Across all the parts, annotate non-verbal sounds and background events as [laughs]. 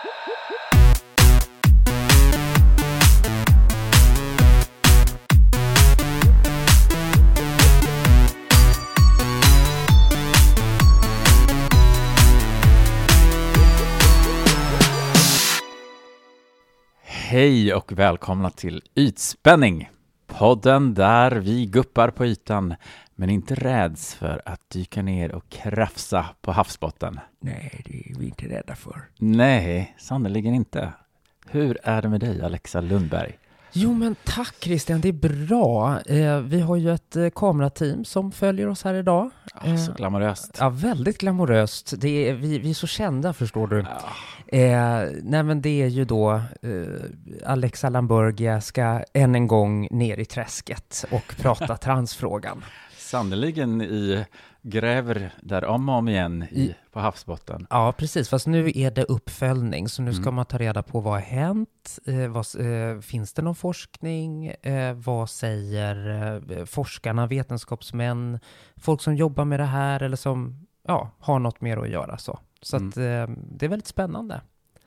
Hej och välkomna till Ytspänning! Podden där vi guppar på ytan men inte räds för att dyka ner och krafsa på havsbotten. Nej, det är vi inte rädda för. Nej, sannerligen inte. Hur är det med dig, Alexa Lundberg? Jo, men tack Christian, det är bra. Eh, vi har ju ett eh, kamerateam som följer oss här idag. Oh, så glamoröst. Ja, väldigt glamoröst. Det är, vi, vi är så kända, förstår du. Ja. Eh, nej, men det är ju då eh, Alexa Lamburgia ska än en gång ner i träsket och prata [laughs] transfrågan. Sannerligen i gräver där om och om igen i, på havsbotten. Ja, precis. Fast nu är det uppföljning, så nu ska Mm. man ta reda på vad har hänt? Eh, vad, eh, finns det någon forskning? Eh, vad säger eh, forskarna, vetenskapsmän, folk som jobbar med det här eller som ja, har något mer att göra? Så, så Mm. att, eh, det är väldigt spännande.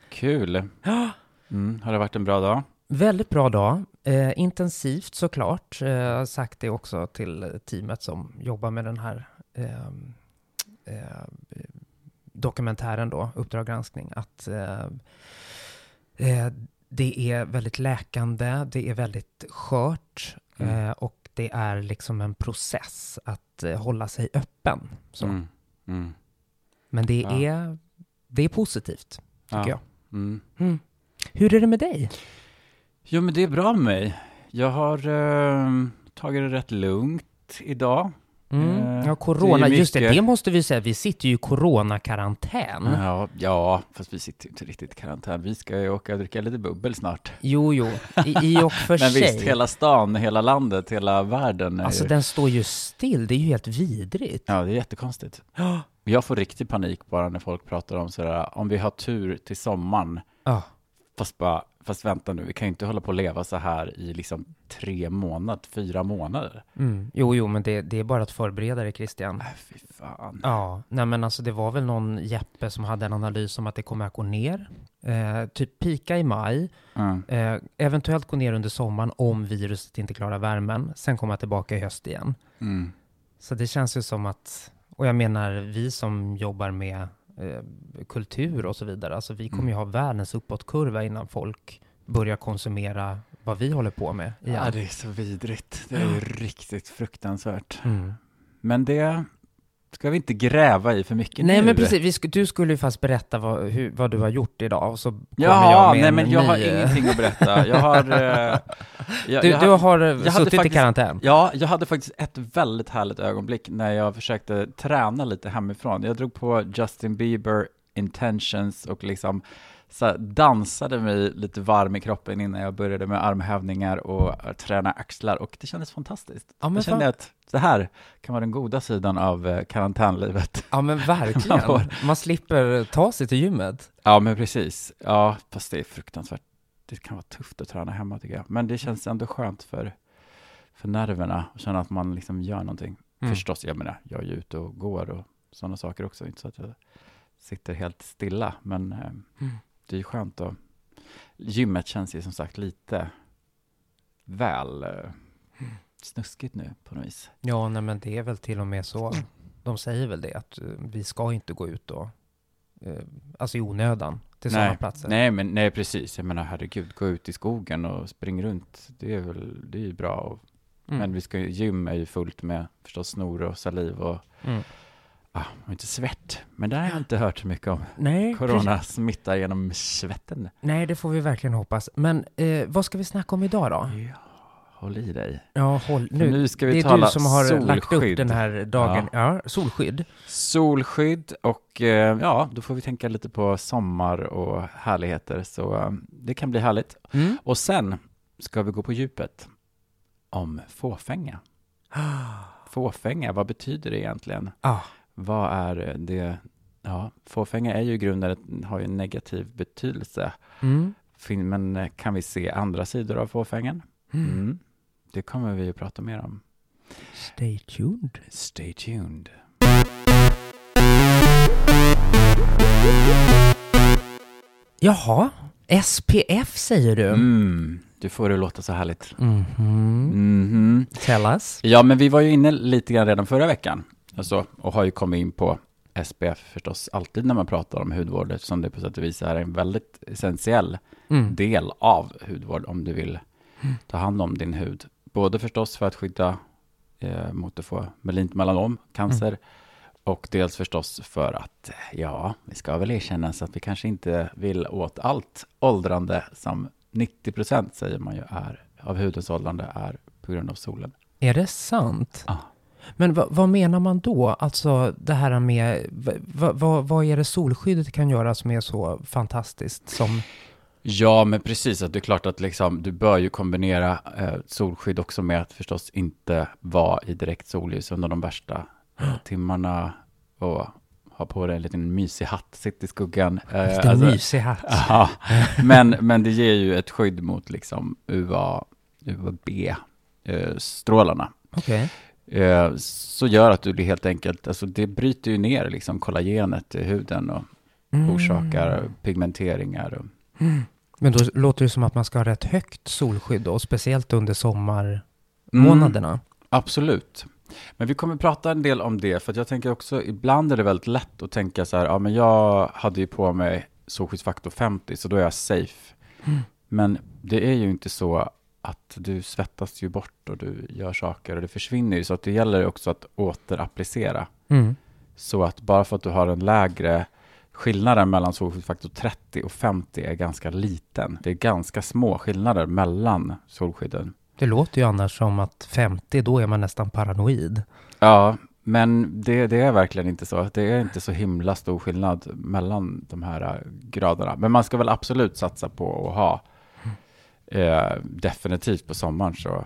Kul! [gasps] Mm. Har det varit en bra dag? Väldigt bra dag. Eh, intensivt såklart. Eh, jag har sagt det också till teamet som jobbar med den här eh, eh, dokumentären då, Uppdrag granskning, att eh, eh, det är väldigt läkande, det är väldigt skört Mm. eh, och det är liksom en process att hålla sig öppen. Så. Mm. Mm. Men det, Ja. är, det är positivt, tycker Ja. jag. Mm. Mm. Hur är det med dig? Jo, men det är bra med mig. Jag har eh, tagit det rätt lugnt idag. Mm. Eh, Ja, corona, det är just det, mycket- det måste vi säga, vi sitter ju i coronakarantän. Ja, ja, fast vi sitter ju inte riktigt i karantän. Vi ska ju åka och dricka lite bubbel snart. Jo, jo, i, i och [laughs] för Men sig. visst, hela stan, hela landet, hela världen är Alltså ju... den står ju still, det är ju helt vidrigt. Ja, det är jättekonstigt. [gasps] Jag får riktig panik bara när folk pratar om sådär, om vi har tur till sommaren, Ja. Fast bara, fast vänta nu, vi kan ju inte hålla på att leva så här i liksom tre månader, fyra månader. Mm. Jo, jo, men det, det är bara att förbereda dig, Christian. Äh, fy fan. Ja, nej men alltså det var väl någon Jeppe som hade en analys om att det kommer att gå ner. Eh, typ pika i maj, Mm. eh, eventuellt gå ner under sommaren om viruset inte klarar värmen, sen komma tillbaka i höst igen. Mm. Så det känns ju som att, och jag menar vi som jobbar med kultur och så vidare, alltså vi kommer ju ha världens uppåtkurva innan folk börjar konsumera vad vi håller på med igen. Ja, det är så vidrigt. Det är ju riktigt fruktansvärt. Mm. Men det ska vi inte gräva i för mycket Nej nu. men precis, sk- du skulle ju fast berätta vad, hur, vad du har gjort idag och så kommer Ja, jag med nej en men jag har ny, eh, ingenting att berätta. Jag har... eh, [laughs] jag, Du, jag du har- har jag hade suttit i faktiskt- karantän? Ja, jag hade faktiskt ett väldigt härligt ögonblick när jag försökte träna lite hemifrån. Jag drog på Justin Bieber intentions och liksom så här, dansade mig lite varm i kroppen innan jag började med armhävningar och träna axlar och det kändes fantastiskt. Ja, jag kände fan. att så här kan vara den goda sidan av eh, karantänlivet. Ja men [laughs] verkligen. Man slipper ta sig till gymmet. Ja, men precis. Ja, fast det är fruktansvärt. Det kan vara tufft att träna hemma tycker jag. Men det känns ändå skönt för, för nerverna att känna att man liksom gör någonting. Mm. Förstås, jag menar, jag är ju ute och går och sådana saker också. Inte så att jag sitter helt stilla, men eh, Mm. Det är skönt att... Gymmet känns ju som sagt lite väl eh, snuskigt nu på något vis. Ja, nej men det är väl till och med så. De säger väl det, att eh, vi ska inte gå ut och, eh, alltså i onödan, till sådana platser. nej, men nej, precis. Jag menar, herregud, gå ut i skogen och spring runt. Det är väl, det är ju bra. Och, Mm. Men vi ska gym är ju fullt med förstås snor och saliv och, Mm. Ah, inte svett. Men det har jag inte hört så mycket om. Nej, Corona smittar genom svetten. nej, det får vi verkligen hoppas. Men eh, vad ska vi snacka om idag då? Ja, håll i dig. Ja, håll Nu, nu. ska vi Det är tala du som har lagt upp solskydd. den här dagen. Ja, solskydd. Solskydd och eh, ja, då får vi tänka lite på sommar och härligheter. Så eh, det kan bli härligt. Mm. Och sen ska vi gå på djupet om fåfänga. [gasps] Fåfänga, vad betyder det egentligen? Ah, Vad är det? Ja, fåfänga är ju i grunden, har ju en negativ betydelse. mm. Men eh, kan vi se andra sidor av fåfängan? Mm. Mm. Det kommer vi att prata mer om. Stay tuned. Stay tuned. Jaha, SPF säger du? Mm, du får det låta så härligt. Mhm. Mhm. Tell us. Ja, men vi var ju inne lite grann redan förra veckan. Alltså, och har ju kommit in på SPF förstås alltid när man pratar om hudvård eftersom det på sätt och vis är en väldigt essentiell Mm. del av hudvård om du vill ta hand om din hud. Både förstås för att skydda eh, mot att få malignt melanom, cancer, och dels förstås för att, eh, ja, vi ska väl erkänna så att vi kanske inte vill åt allt åldrande som 90 procent säger man ju är av hudens åldrande är på grund av solen. Är det sant? Ja. Men vad, vad menar man då? Alltså det här med, vad, vad, vad är det solskyddet kan göra som är så fantastiskt som, Ja, men precis. Att det är klart att liksom, du bör ju kombinera eh, solskydd också med att förstås inte vara i direkt solljus under de värsta eh, [gasps] timmarna och ha på dig en liten mysig hatt, sitt i skuggan. Eh, lite alltså- mysig hatt? [laughs] Ja, men, men det ger ju ett skydd mot liksom UVA, UVB-strålarna. Okej. Eh, så gör att du helt enkelt, alltså det bryter ju ner liksom kollagenet i huden och Mm. orsakar pigmenteringar. Och, Men då låter det som att man ska ha rätt högt solskydd då, speciellt under Mm, sommarmånaderna. absolut. Men vi kommer prata en del om det, för att jag tänker också, ibland är det väldigt lätt att tänka så här, ja men jag hade ju på mig solskyddsfaktor 50, så då är jag safe. Mm. Men det är ju inte så att du svettas ju bort och du gör saker och det försvinner ju, så att det gäller också att återapplicera. Mm. Så att bara för att du har en lägre skillnaden mellan solskyddsfaktor 30 och 50 är ganska liten. Det är ganska små skillnader mellan solskydden. Det låter ju annars som att 50, då är man nästan paranoid. Ja, men det, det är verkligen inte så. Det är inte så himla stor skillnad mellan de här graderna. Men man ska väl absolut satsa på att ha, eh, definitivt på sommaren så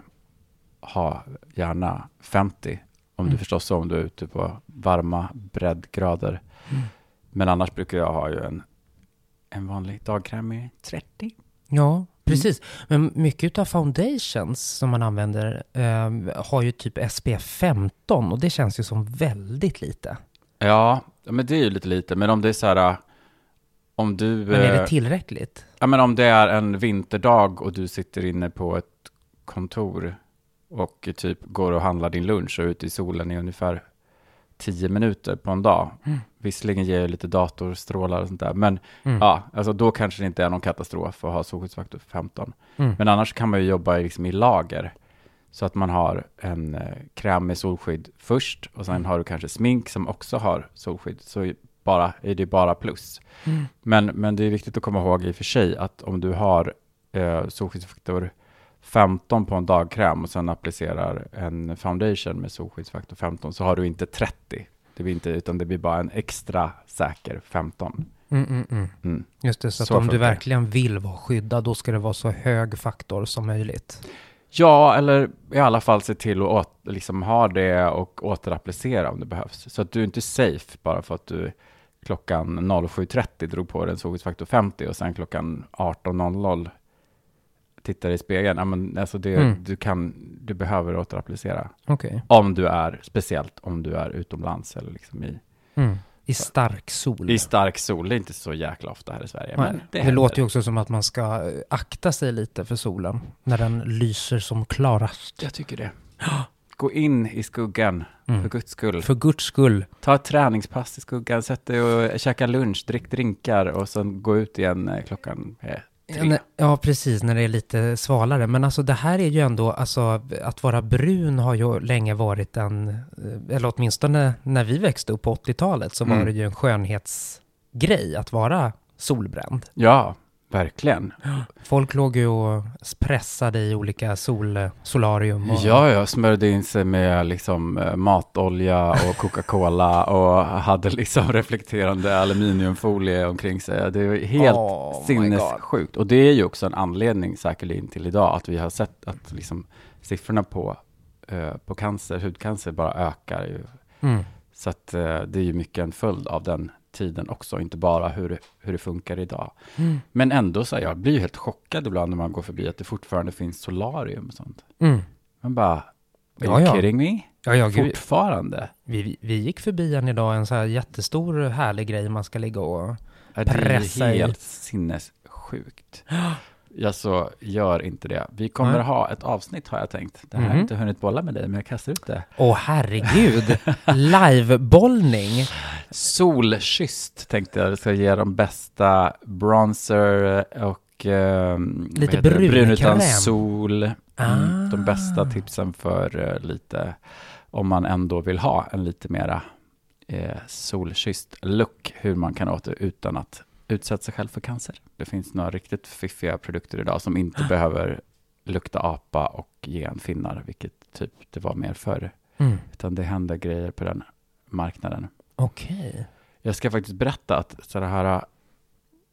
ha gärna 50. Om du Mm. förstås så, om du är ute på varma breddgrader. Mm. Men annars brukar jag ha ju en, en vanlig dagkräm i 30. Ja, precis. Men mycket av foundations som man använder eh, har ju typ SPF 15 och det känns ju som väldigt lite. Ja, men det är ju lite lite. Men om det är så här, om du... Men är eh, det tillräckligt? Ja, men om det är en vinterdag och du sitter inne på ett kontor och typ går och handlar din lunch och är ute i solen i ungefär tio minuter på en dag. Mm. Visserligen ger det lite datorstrålar och sånt där, men Mm. ja, alltså då kanske det inte är någon katastrof att ha solskyddsfaktor 15. Mm. Men annars kan man ju jobba liksom i lager. Så att man har en eh, kräm med solskydd först och sen Mm. har du kanske smink som också har solskydd. Så bara, är det bara plus. Mm. Men, men det är viktigt att komma ihåg i och för sig att om du har eh, solskyddsfaktor 15 på en dagkräm och sen applicerar en foundation med solskyddsfaktor 15 så har du inte 30. Det blir inte, utan det blir bara en extra säker 15. Mm, mm, mm. Mm. Just det, så, att Så om du verkligen vill vara skyddad, då ska det vara så hög faktor som möjligt. Ja, eller i alla fall se till att åt, liksom ha det och återapplicera om det behövs. Så att du är inte safe bara för att du klockan 07.30 drog på dig en solskyddsfaktor 50 och sen klockan 18.00 tittar i spegeln. Ja, men alltså det, Mm. du, kan, du behöver återapplicera. Okej. Om du är, speciellt om du är utomlands eller liksom i, Mm. I stark sol. i stark sol. Det är inte så jäkla ofta här i Sverige. Nej, Men det händer. låter ju också som att man ska eh, akta sig lite för solen när den lyser som klarast. Jag tycker det. Gå in i skuggan, Mm. för guds skull. För guds skull. Ta ett träningspass i skuggan, sätt dig och käka lunch, drick drinkar och sen gå ut igen eh, klockan Ja, tre. Ja, precis, när det är lite svalare. Men alltså det här är ju ändå, alltså att vara brun har ju länge varit en, eh, eller åtminstone när vi växte upp på 80-talet så var Mm. det ju en skönhetsgrej att vara solbränd. Ja, verkligen. Folk låg ju och pressade i olika sol, solarium. Och, Ja, jag smörjde in sig med liksom eh, matolja och Coca-Cola [laughs] och hade liksom reflekterande aluminiumfolie omkring sig. Det är helt Oh sinnessjukt. Och det är ju också en anledning säkerligen till idag att vi har sett att liksom siffrorna på, eh, på cancer, hudcancer bara ökar ju Mm. Så att eh, det är ju mycket en följd av den tiden också, inte bara hur, det- hur det funkar idag. Mm. Men ändå så här, jag blir helt chockad ibland när man går förbi att det fortfarande finns solarium och sånt. Mm. Man bara, are Ja, you ja. kidding me? Ja, ja. Fortfarande? Vi, vi gick förbi en idag, en så här jättestor härlig grej man ska ligga och Ja, Det är Pressa i. helt sinnessjukt. [gasps] Jag så gör inte det. Vi kommer Nej. ha ett avsnitt har jag tänkt. Det här har jag Mhm. inte hunnit bolla med dig, men jag kastar ut det. Åh herregud, livebollning. Solkysst tänkte jag ska ge de bästa bronzer och eh, Lite det? brunkräm. brun utan sol. Mm, Ah. De bästa tipsen för eh, lite, om man ändå vill ha en lite mera eh, solkysst look, hur man kan åter utan att utsätta sig själv för cancer. Det finns några riktigt fiffiga produkter idag som inte [gasps] behöver lukta apa och ge en finnar, vilket typ det var mer förr. Mm. Utan det händer grejer på den marknaden. Okej. Jag ska faktiskt berätta att så här,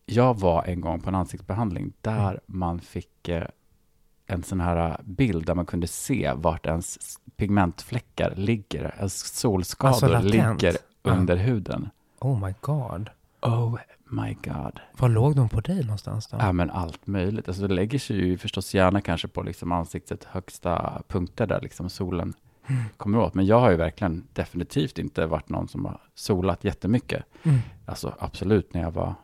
jag var en gång på en ansiktsbehandling där Mm. man fick eh, en sån här bild där man kunde se vart ens pigmentfläckar ligger, ens solskador Alltså ligger under huden. Oh my god. Oh my god. Var låg de på dig någonstans då? Ja men allt möjligt. Alltså det lägger sig ju förstås gärna kanske på liksom ansiktets högsta punkter där liksom solen Mm. kommer åt. Men jag har ju verkligen definitivt inte varit någon som har solat jättemycket. Mm. Alltså absolut när jag var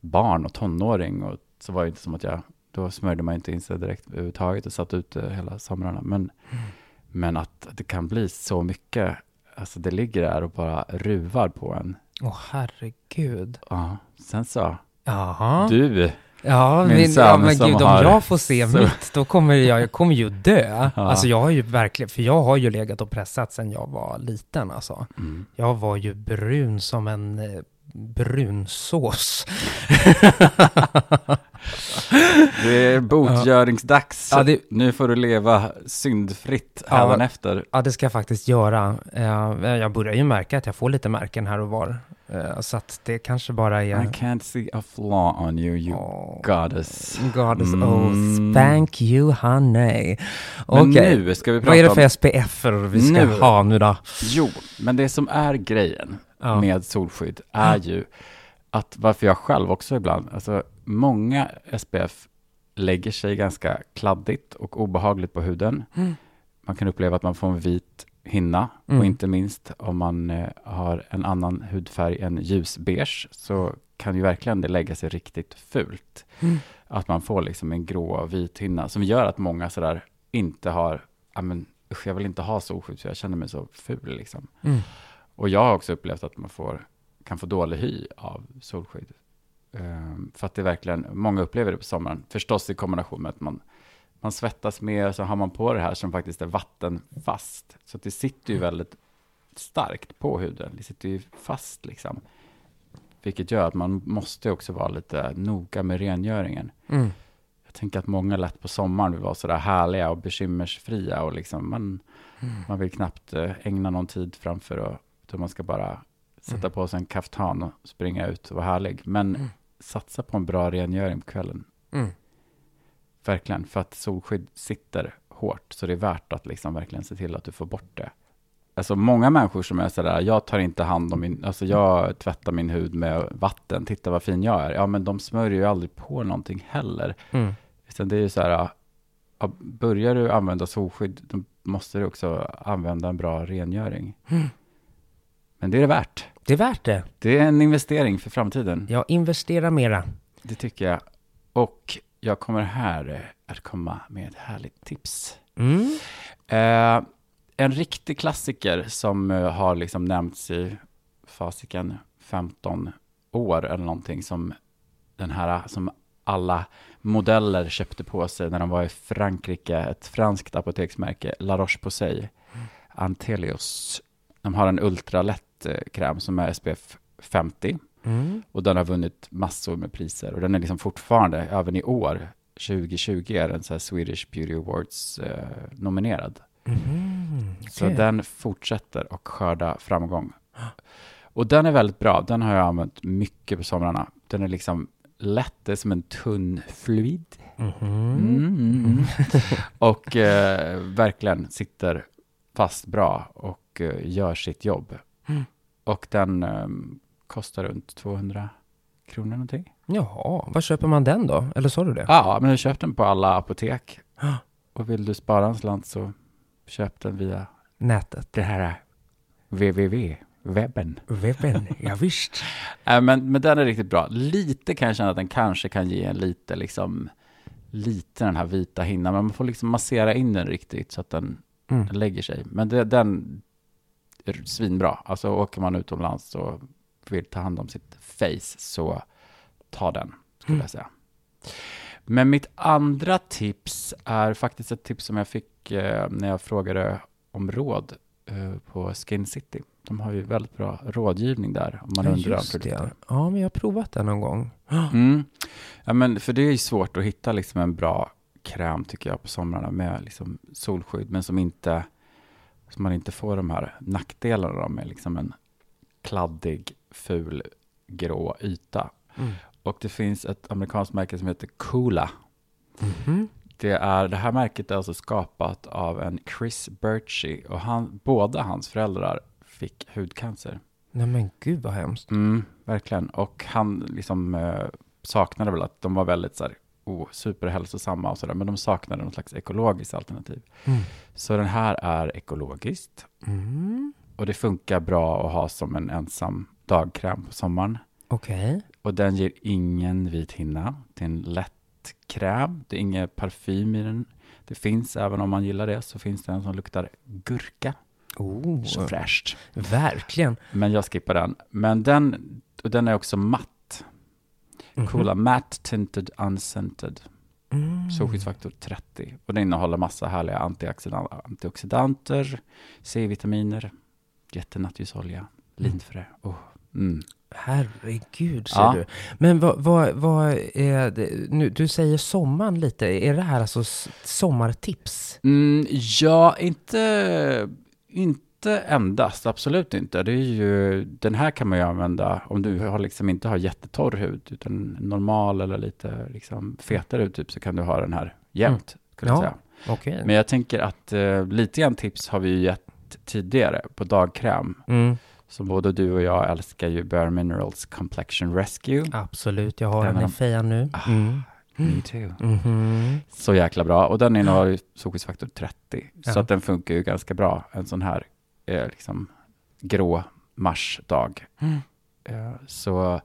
barn och tonåring och så var det inte som att jag, då smörjde man inte in sig direkt överhuvudtaget och satt ute hela somrarna. Men, Mm. men att det kan bli så mycket, alltså det ligger där och bara ruvar på en. Åh herregud. Ja, sen så, Jaha. du, Ja, Min men, son ja, men gud, om har- jag får se så- mitt, då kommer jag, jag kommer ju dö. [laughs] Ja. Alltså jag har ju verkligen, för jag har ju legat och pressat sedan jag var liten alltså. mm. Jag var ju brun som en eh, brunsås. det är botgöringsdags. Ja, det- Nu får du leva syndfritt Ja. även efter. Ja, det ska jag faktiskt göra. Eh, Jag börjar ju märka att jag får lite märken här och var. Eh, Så att det kanske bara I är... can't see a flaw on you, you Åh, goddess. Goddess, Mm. oh, thank you honey. Men Okej, nu ska vi prata vad är det för SPF vi ska Nu. ha nu då? Jo, men det som är grejen Ja. med solskydd är ju att varför jag själv också ibland, alltså många SPF lägger sig ganska kladdigt och obehagligt på huden. Mm. Man kan uppleva att man får en vit hinna Mm. och inte minst om man eh, har en annan hudfärg än ljusbeige så kan ju verkligen det lägga sig riktigt fult. Mm. Att man får liksom en grå vit hinna som gör att många sådär inte har, ja men usch jag vill inte ha solskydd för jag känner mig så ful liksom. Och jag har också upplevt att man får, kan få dålig hy av solskydd. Ehm, för att det verkligen, många upplever det på sommaren. Förstås i kombination med att man, man svettas mer, så har man på det här som faktiskt är vattenfast. Så att det sitter ju väldigt starkt på huden. Det sitter ju fast liksom. Vilket gör att man måste också vara lite noga med rengöringen. Mm. Jag tänker att många lätt på sommaren vill vara sådär härliga och bekymmersfria och liksom man, Mm. man vill knappt eh, ägna någon tid framför och utan man ska bara sätta Mm. på sig en kaftan och springa ut och vara härlig. Men Mm. satsa på en bra rengöring på kvällen. Mm. Verkligen, för att solskydd sitter hårt så det är värt att liksom verkligen se till att du får bort det. Alltså många människor som är sådär, jag tar inte hand om min, alltså jag tvättar min hud med vatten, titta vad fin jag är. Ja men de smörjer ju aldrig på någonting heller. Mm. Utan det är ju så här, ja, börjar du använda solskydd, då måste du också använda en bra rengöring. Mm. Men det är det värt. Det är värt det. Det är en investering för framtiden. Jag investerar mera. Det tycker jag. Och jag kommer här eh, att komma med ett härligt tips. Mm. Eh, en riktig klassiker som eh, har liksom nämnts i fasiken 15 år eller någonting som den här som alla modeller köpte på sig när de var i Frankrike, ett franskt apoteksmärke, La Roche-Posay, Antelios. De har en ultralätt eh, kräm som är SPF 50 Mm. och den har vunnit massor med priser och den är liksom fortfarande, även i år, 2020 är den så här Swedish Beauty Awards eh, nominerad. Mhm. Så Okej. den fortsätter och skörda framgång. Och den är väldigt bra. Den har jag använt mycket på somrarna. Den är liksom lätt, det är som en tunn fluid. Mhm. Mm, mm, mm. [laughs] och eh, verkligen sitter fast bra och eh, gör sitt jobb. Och den eh, kostar runt 200 kronor någonting. Jaha, var köper man den då? Eller sa du det? Ja, men har köpt den på alla apotek. Och vill du spara en slant så köp den via Nätet. det här www. webben. Webben, ja, [laughs] visst. Äh, men, men den är riktigt bra. Lite kan jag känna att den kanske kan ge en lite, liksom, lite den här vita hinnan, men man får liksom massera in den riktigt så att den, Mm. den lägger sig. Men det, den svinbra. Alltså åker man utomlands och vill ta hand om sitt face, så ta den, skulle Mm. jag säga. Men mitt andra tips är faktiskt ett tips som jag fick eh, när jag frågade om råd eh, på Skin City. De har ju väldigt bra rådgivning där om man Ja, undrar om det. produkter. Ja, men jag har provat den någon gång. Mm. Ja, men för det är ju svårt att hitta liksom en bra kräm tycker jag på somrarna med liksom solskydd, men som inte som man inte får de här nackdelarna med liksom en kladdig, ful, grå yta. Mm. Och det finns ett amerikanskt märke som heter Coola. Mhm. Det, är, det här märket är alltså skapat av en Chris Birchie och han, båda hans föräldrar fick hudcancer. Nej men gud vad hemskt. Mm, verkligen. Och han liksom eh, saknade väl att de var väldigt så här, oh, superhälsosamma och sådär, men de saknade något slags ekologiskt alternativ. Mm. Så den här är ekologiskt Mm. och det funkar bra att ha som en ensam dagkräm på sommaren. Okej. Och den ger ingen vit hinna. Det är en lätt kräm. Det är ingen parfym i den. Det finns, även om man gillar det, så finns det en som luktar gurka. Oh, Så fräscht. verkligen. Men jag skippar den. Men den, och den är också matt. Mhm. Coola Matte Tinted Unscented. Mm. Solskyddsfaktor 30. Och den innehåller massa härliga antioxidan- antioxidanter, C-vitaminer, jättenattolja, linfrö. Oh. Mm. Herregud, ser Ja. du. Men vad, vad, vad är det? Nu, du säger sommaren lite. Är det här alltså sommartips? Mm, ja, inte, inte endast, absolut inte. Det är ju, den här kan man ju använda om du har liksom inte har jättetorr hud, utan normal eller lite liksom fetare hud, typ, så kan du ha den här jämt, jag Ja. Okej. Men jag tänker att eh, lite grann tips har vi ju gett tidigare på dagkräm. Mm, Så både du och jag älskar ju Bare Minerals Complexion Rescue. absolut, jag har Den den i fejan nu. Ah. Mm. Me too. Mhm. Så jäkla bra. Och den innehåller solskyddsfaktor 30. Så Ja. att den funkar ju ganska bra en sån här eh, liksom grå marsdag. Mm. Eh, så,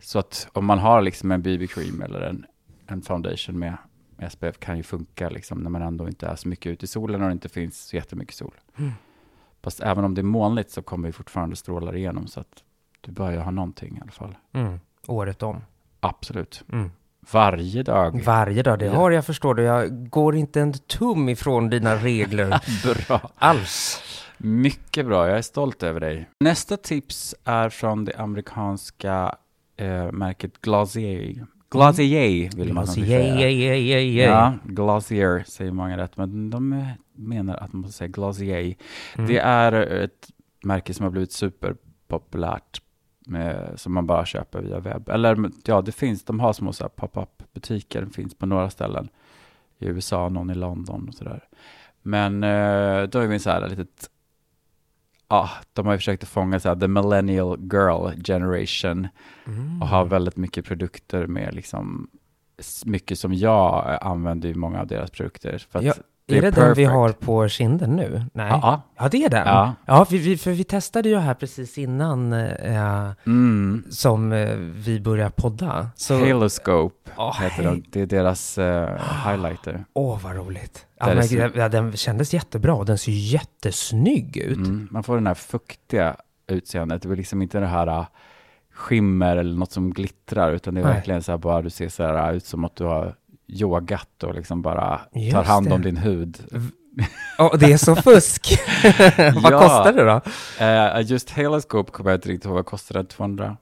så att om man har liksom en BB-cream eller en, en foundation med SPF kan ju funka liksom när man ändå inte är så mycket ute i solen och det inte finns så jättemycket sol. Mm. Fast även om det är molnigt så kommer ju fortfarande strålar igenom så att du bör ju ha någonting i alla fall. Mm. Året om. Absolut. Mm. Varje dag. Varje dag, det har jag förstår du. Jag går inte en tum ifrån dina regler [laughs] Bra. alls. Mycket bra, jag är stolt över dig. Nästa tips är från det amerikanska eh, märket Glossier. Glossier vill man säga. Ja, Glossier säger många rätt, men de eh, menar att man måste säga Glossier. Mm. Det är ett märke som har blivit superpopulärt, med, som man bara köper via webb. Eller ja, det finns, de har små pop-up butiker, det finns på några ställen i USA, någon i London och sådär. Men eh, då är vi så här litet, ja, de har ju försökt att fånga så här, the millennial girl generation Mm. och har väldigt mycket produkter med liksom mycket som jag använder i många av deras produkter. För att Ja, är det den vi perfect. har på kinden nu? Nej. Ja, Ja, det är den. ja. Ja, vi, vi, för vi testade ju här precis innan eh, Mm. som eh, vi började podda. Så, Haloscope Åh, heter hej. de. Det är deras eh, highlighter. Åh, vad roligt. Ja, men, så- ja, den kändes jättebra och den ser jättesnygg ut. Mm. Man får den här fuktiga utseendet. Det är liksom inte det här skimmer eller något som glittrar, utan det är Nej. verkligen så här bara du ser så här ut som att du har yogat och liksom bara Just tar hand om det. din hud. Ja, det är så [laughs] fusk. [laughs] vad Ja. kostar det då? Eh, just Haloscope kommer jag inte riktigt ihåg, vad kostar det? 280?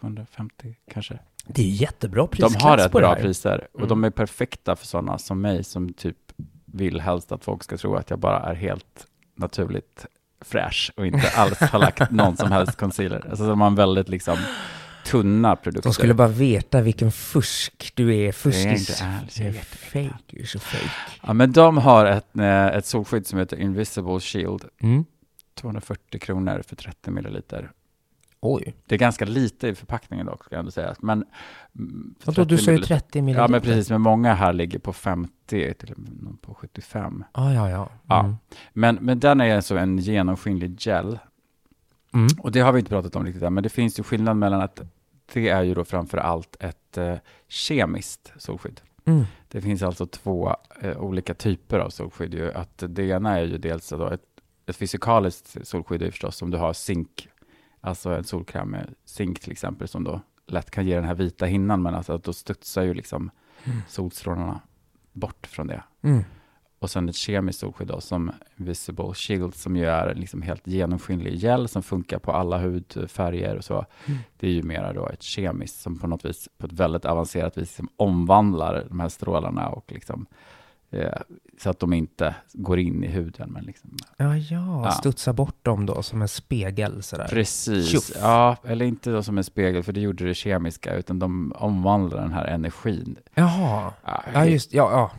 250 kanske? Det är jättebra De prisklass har rätt bra priser och Mm. de är perfekta för sådana som mig som typ vill helst att folk ska tro att jag bara är helt naturligt fräsch och inte alls har lagt någon som helst concealer. Alltså de en väldigt liksom tunna produkter. De skulle bara veta vilken fusk du är. Fuskis. inte alls, jag är fake. Du är så fake. Ja, men de har ett, eh, ett solskydd som heter Invisible Shield. Mm. 240 kronor för 30 milliliter. Oj. Det är ganska lite i förpackningen dock, ska jag ändå säga. Men, mm, Vadå, du 30 sa ju milliliter- 30 milliliter. Ja, men precis. Men många här ligger på 50, till på 75. Ah, ja, ja. Ja. Mm. Men, men den är alltså en genomskinlig gel. Mm. Och det har vi inte pratat om riktigt än, men det finns ju skillnad mellan att det är ju då framför allt ett eh, kemiskt solskydd. Mm. Det finns alltså två eh, olika typer av solskydd. Ju. Att det ena är ju dels då ett, ett fysikaliskt solskydd är förstås om du har zink, alltså en solkräm med zink till exempel, som då lätt kan ge den här vita hinnan, men alltså att då studsar ju liksom Mm. solstrålarna bort från det. Mm. Och sen ett kemiskt solskydd då, som Visible Shield, som ju är liksom helt genomskinlig gel som funkar på alla hudfärger och så. Mm. Det är ju mera då ett kemiskt som på något vis, på ett väldigt avancerat vis, liksom omvandlar de här strålarna och liksom, eh, så att de inte går in i huden. Men liksom, Ja, ja, Ja. studsa bort dem då som en spegel sådär. precis, Tjoff. ja, eller inte då som en spegel, för det gjorde det kemiska, utan de omvandlar den här energin. Jaha, Ja, ja just, ja, ja.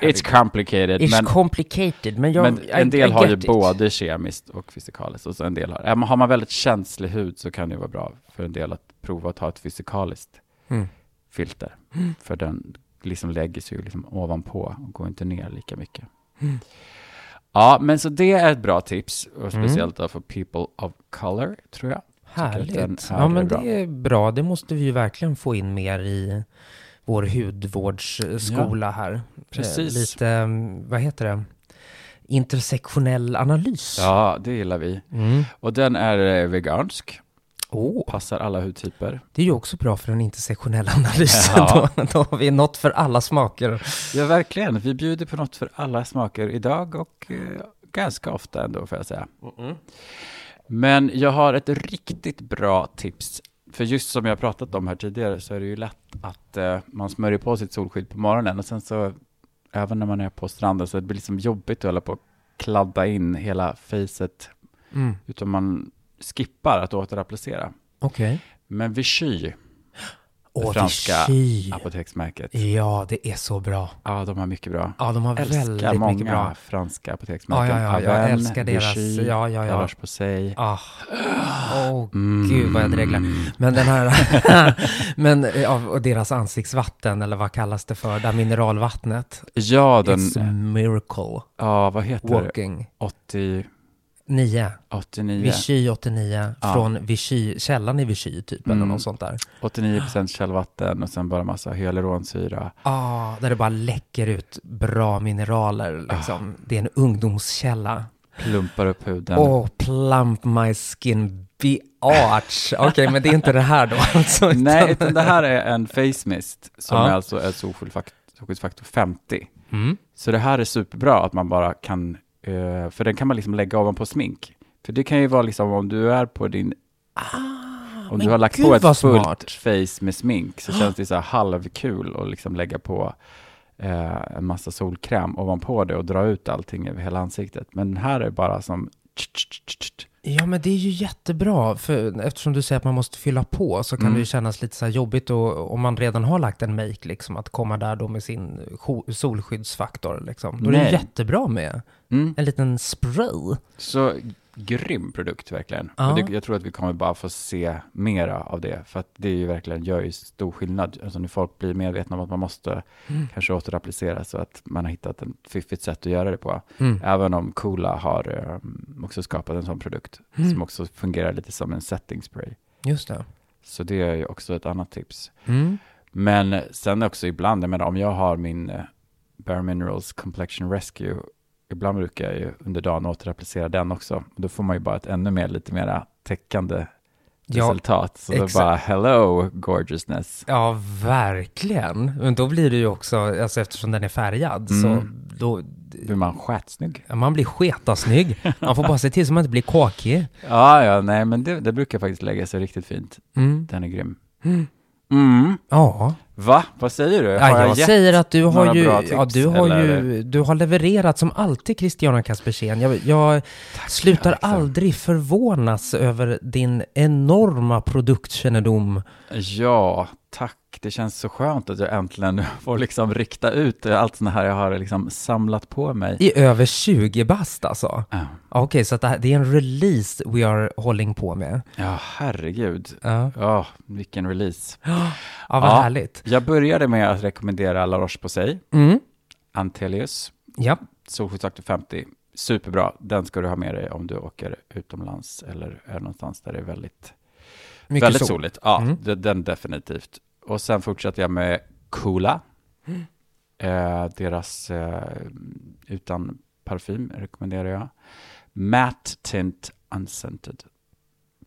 It's complicated, It's men complicated, men jag... Men I- en del I har ju it. både kemiskt och fysikaliskt. Och så en del har, har man väldigt känslig hud så kan det vara bra för en del att prova att ha ett fysikaliskt Mm. filter. För den liksom lägger sig ju liksom ovanpå och går inte ner lika mycket. Mm. Ja, men så det är ett bra tips. Och Mm. speciellt då för people of color, tror jag. Härligt. är Ja, men det är bra. Det måste vi ju verkligen få in mer i vår hudvårdsskola här. Precis. Eh, Lite, mm, vad heter det? Intersektionell analys. Ja, det gillar vi. Mm. Och den är eh, vegansk, Åh, passar alla hudtyper. det är ju också bra för en intersektionell analys. Ja. [laughs] då, då har vi något för alla smaker. Ja, verkligen. Vi bjuder på något för alla smaker idag och eh, ganska ofta ändå, får jag säga. Men jag har ett riktigt bra tips. För just som jag pratat om här tidigare så är det ju lätt att eh, man smörjer på sitt solskydd på morgonen och sen så, även när man är på stranden, så det blir liksom jobbigt att hålla på och kladda in hela facet, Mm. utan man skippar att återapplicera. Okej. Men Vichy, Åh, franska Vichy. apoteksmärket, Ja, det är så bra. ja, de har mycket bra. Ja, de har älskar väldigt många mycket bra. franska Ja, apoteksmärken. ja, ja, jag Aven, älskar deras, Vichy, ja, ja, ja. La Roche-Posay. Ah. Åh, Mm. gud vad jag dreglar. Men den här, [laughs] men ja, och deras ansiktsvatten, eller vad kallas det för, det här mineralvattnet. Ja, den, It's a miracle ja, vad heter det? walking. 80, 9, 89, Vichy 89, Ja. från Vichy, källan i Vichy typ, Mm. eller något sånt där. 89% källvatten och sen bara massa hyaluronsyra. Ah, där det bara läcker ut bra mineraler liksom. Ah. Det är en ungdomskälla. Plumpar upp huden. Åh, plump my skin be arch. [laughs] Okej, men det är inte det här då alltså. utan- Nej, utan det här är en face mist som Ja. är alltså är solskyddsfaktor 50. Mm. Så det här är superbra att man bara kan, eh, för den kan man liksom lägga ovanpå smink. För det kan ju vara liksom om du är på din, om men du har lagt gud på ett fullt smart. face med smink så känns det så här [gasps] halvkul att liksom lägga på eh, en massa solkräm ovanpå det och dra ut allting över hela ansiktet. Men här är det bara som Ja, men det är ju jättebra, för eftersom du säger att man måste fylla på så kan Mm. det ju kännas lite så här jobbigt och, om man redan har lagt en make, liksom, att komma där då med sin solskyddsfaktor. Liksom. Då är det Nej. jättebra med mm. en liten spray. Så grym produkt verkligen. Ja. Det, jag tror att vi kommer bara få se mera av det. För att det är ju verkligen gör ju stor skillnad. Alltså när folk blir medvetna om att man måste Mm. kanske återapplicera så att man har hittat ett fiffigt sätt att göra det på. Mm. Även om Coola har um, också skapat en sån produkt Mm. som också fungerar lite som en setting spray. Just det. Så det är ju också ett annat tips. Mm. Men sen också ibland, jag menar om jag har min eh, Bare Minerals Complexion Rescue, ibland brukar jag ju under dagen återapplicera den också. Då får man ju bara ett ännu mer, lite mera täckande Ja, resultat. Så då exakt. bara, hello gorgeousness. Ja, verkligen. Men då blir det ju också, alltså eftersom den är färgad, så Mm. då, Blir man skitsnygg? ja, man blir sketasnygg. Man får bara se till så man inte blir kåkig. [laughs] Ja, ja, nej, men det, det brukar faktiskt lägga sig riktigt fint. Mm. Den är grym. Mm. Mm. Ja, Va? Vad säger du? ja Har jag, gett säger att du har ju, tips, ja, du har eller? ju, du har levererat som alltid Christiana Kaspersen. Jag, jag slutar Axel. aldrig förvånas över din enorma produktkännedom. Ja, tack. Det känns så skönt att jag äntligen [laughs] får liksom rikta ut allt sånt här jag har liksom samlat på mig. I över 20 bast alltså. Ja, Okej, så att det, här, det är en release we are hålling på med. ja herregud. Ja, Ja, vilken release. [gasps] ja vad Ja. härligt. Jag började med att rekommendera La Roche-Posay, Mm. Antelius, Ja. solskyddsfaktor 50. superbra. Den ska du ha med dig om du åker utomlands eller är någonstans där det är väldigt, Mycket väldigt sol. soligt. Ja, Mm. det- den definitivt. Och sen fortsätter jag med Coola. Mm. [gasps] Eh, deras eh, utan parfym rekommenderar jag. Matte Tint Unscented.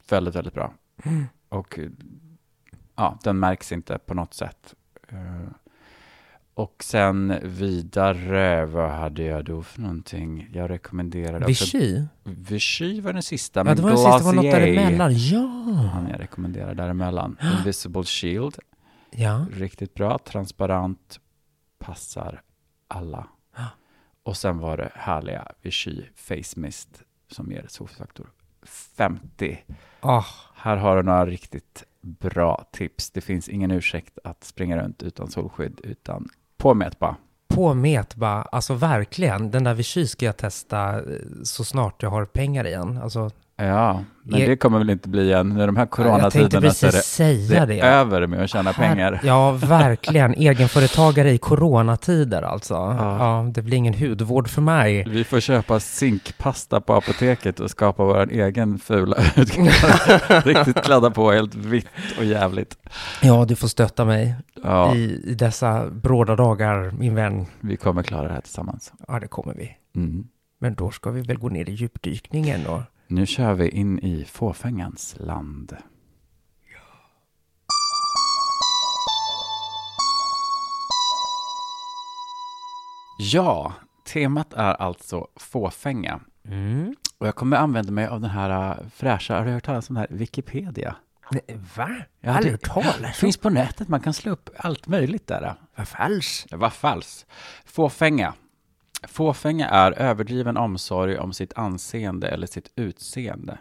Väldigt, väldigt bra. Mm. Och ja, den märks inte på något sätt. Eh, och sen vidare, vad hade jag då för någonting? Jag rekommenderade också... Vichy? Vichy var den sista, Ja, men det var den sista, var något däremellan. Ja! han jag rekommenderar däremellan. [gasps] Invisible Shield, Ja. riktigt bra, transparent, passar alla. Ja. [gasps] Och sen var det härliga Vichy Face Mist som ger solfaktor 50. Ah, Här har du några riktigt bra tips. Det finns ingen ursäkt att springa runt utan solskydd, utan på Metba. på Metba, alltså verkligen. Den där Vichy ska jag testa eh, så snart jag har pengar igen. Alltså, Ja, men E- det kommer väl inte bli igen. När de här coronatiderna så är det, säga det över med att tjäna Här- pengar. Ja, verkligen. [laughs] Egenföretagare i coronatider alltså. Ja. Ja. det blir ingen hudvård för mig. Vi får köpa zinkpasta på apoteket och skapa vår egen fula. [laughs] [laughs] Riktigt kladda på, helt vitt och jävligt. Ja, du får stötta mig Ja, i, i dessa bråda dagar, min vän. vi kommer klara det här tillsammans. Ja, det kommer vi. Mm. Men då ska vi väl gå ner i djupdykningen och... Nu kör vi in i fåfängans land. Ja, temat är alltså fåfänga. Mm. Och jag kommer använda mig av den här äh, fräscha, har du hört talas om det här, Wikipedia? Nej, va? Ja, Aldrig det- hört talas. Finns på nätet, man kan slå upp allt möjligt där. Vad falskt. Var falskt. Fåfänga. Fåfänga är överdriven omsorg om sitt anseende eller sitt utseende.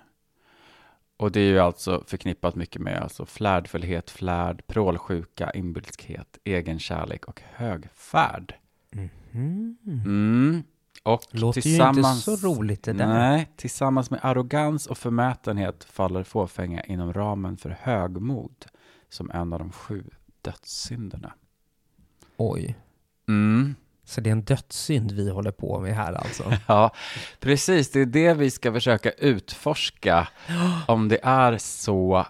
Och det är ju alltså förknippat mycket med alltså flärdfullhet, flärd, prålsjuka, inbilskhet, egenkärlek och högfärd. Mm. Mm. Och Låter tillsammans, ju inte så roligt det där. Nej, tillsammans med arrogans och förmätenhet faller fåfänga inom ramen för högmod som en av de sju dödssynderna. Oj. Mm. Så det är en dödssynd vi håller på med här alltså? [laughs] Ja, precis. Det är det vi ska försöka utforska. [gasps] Om det är så,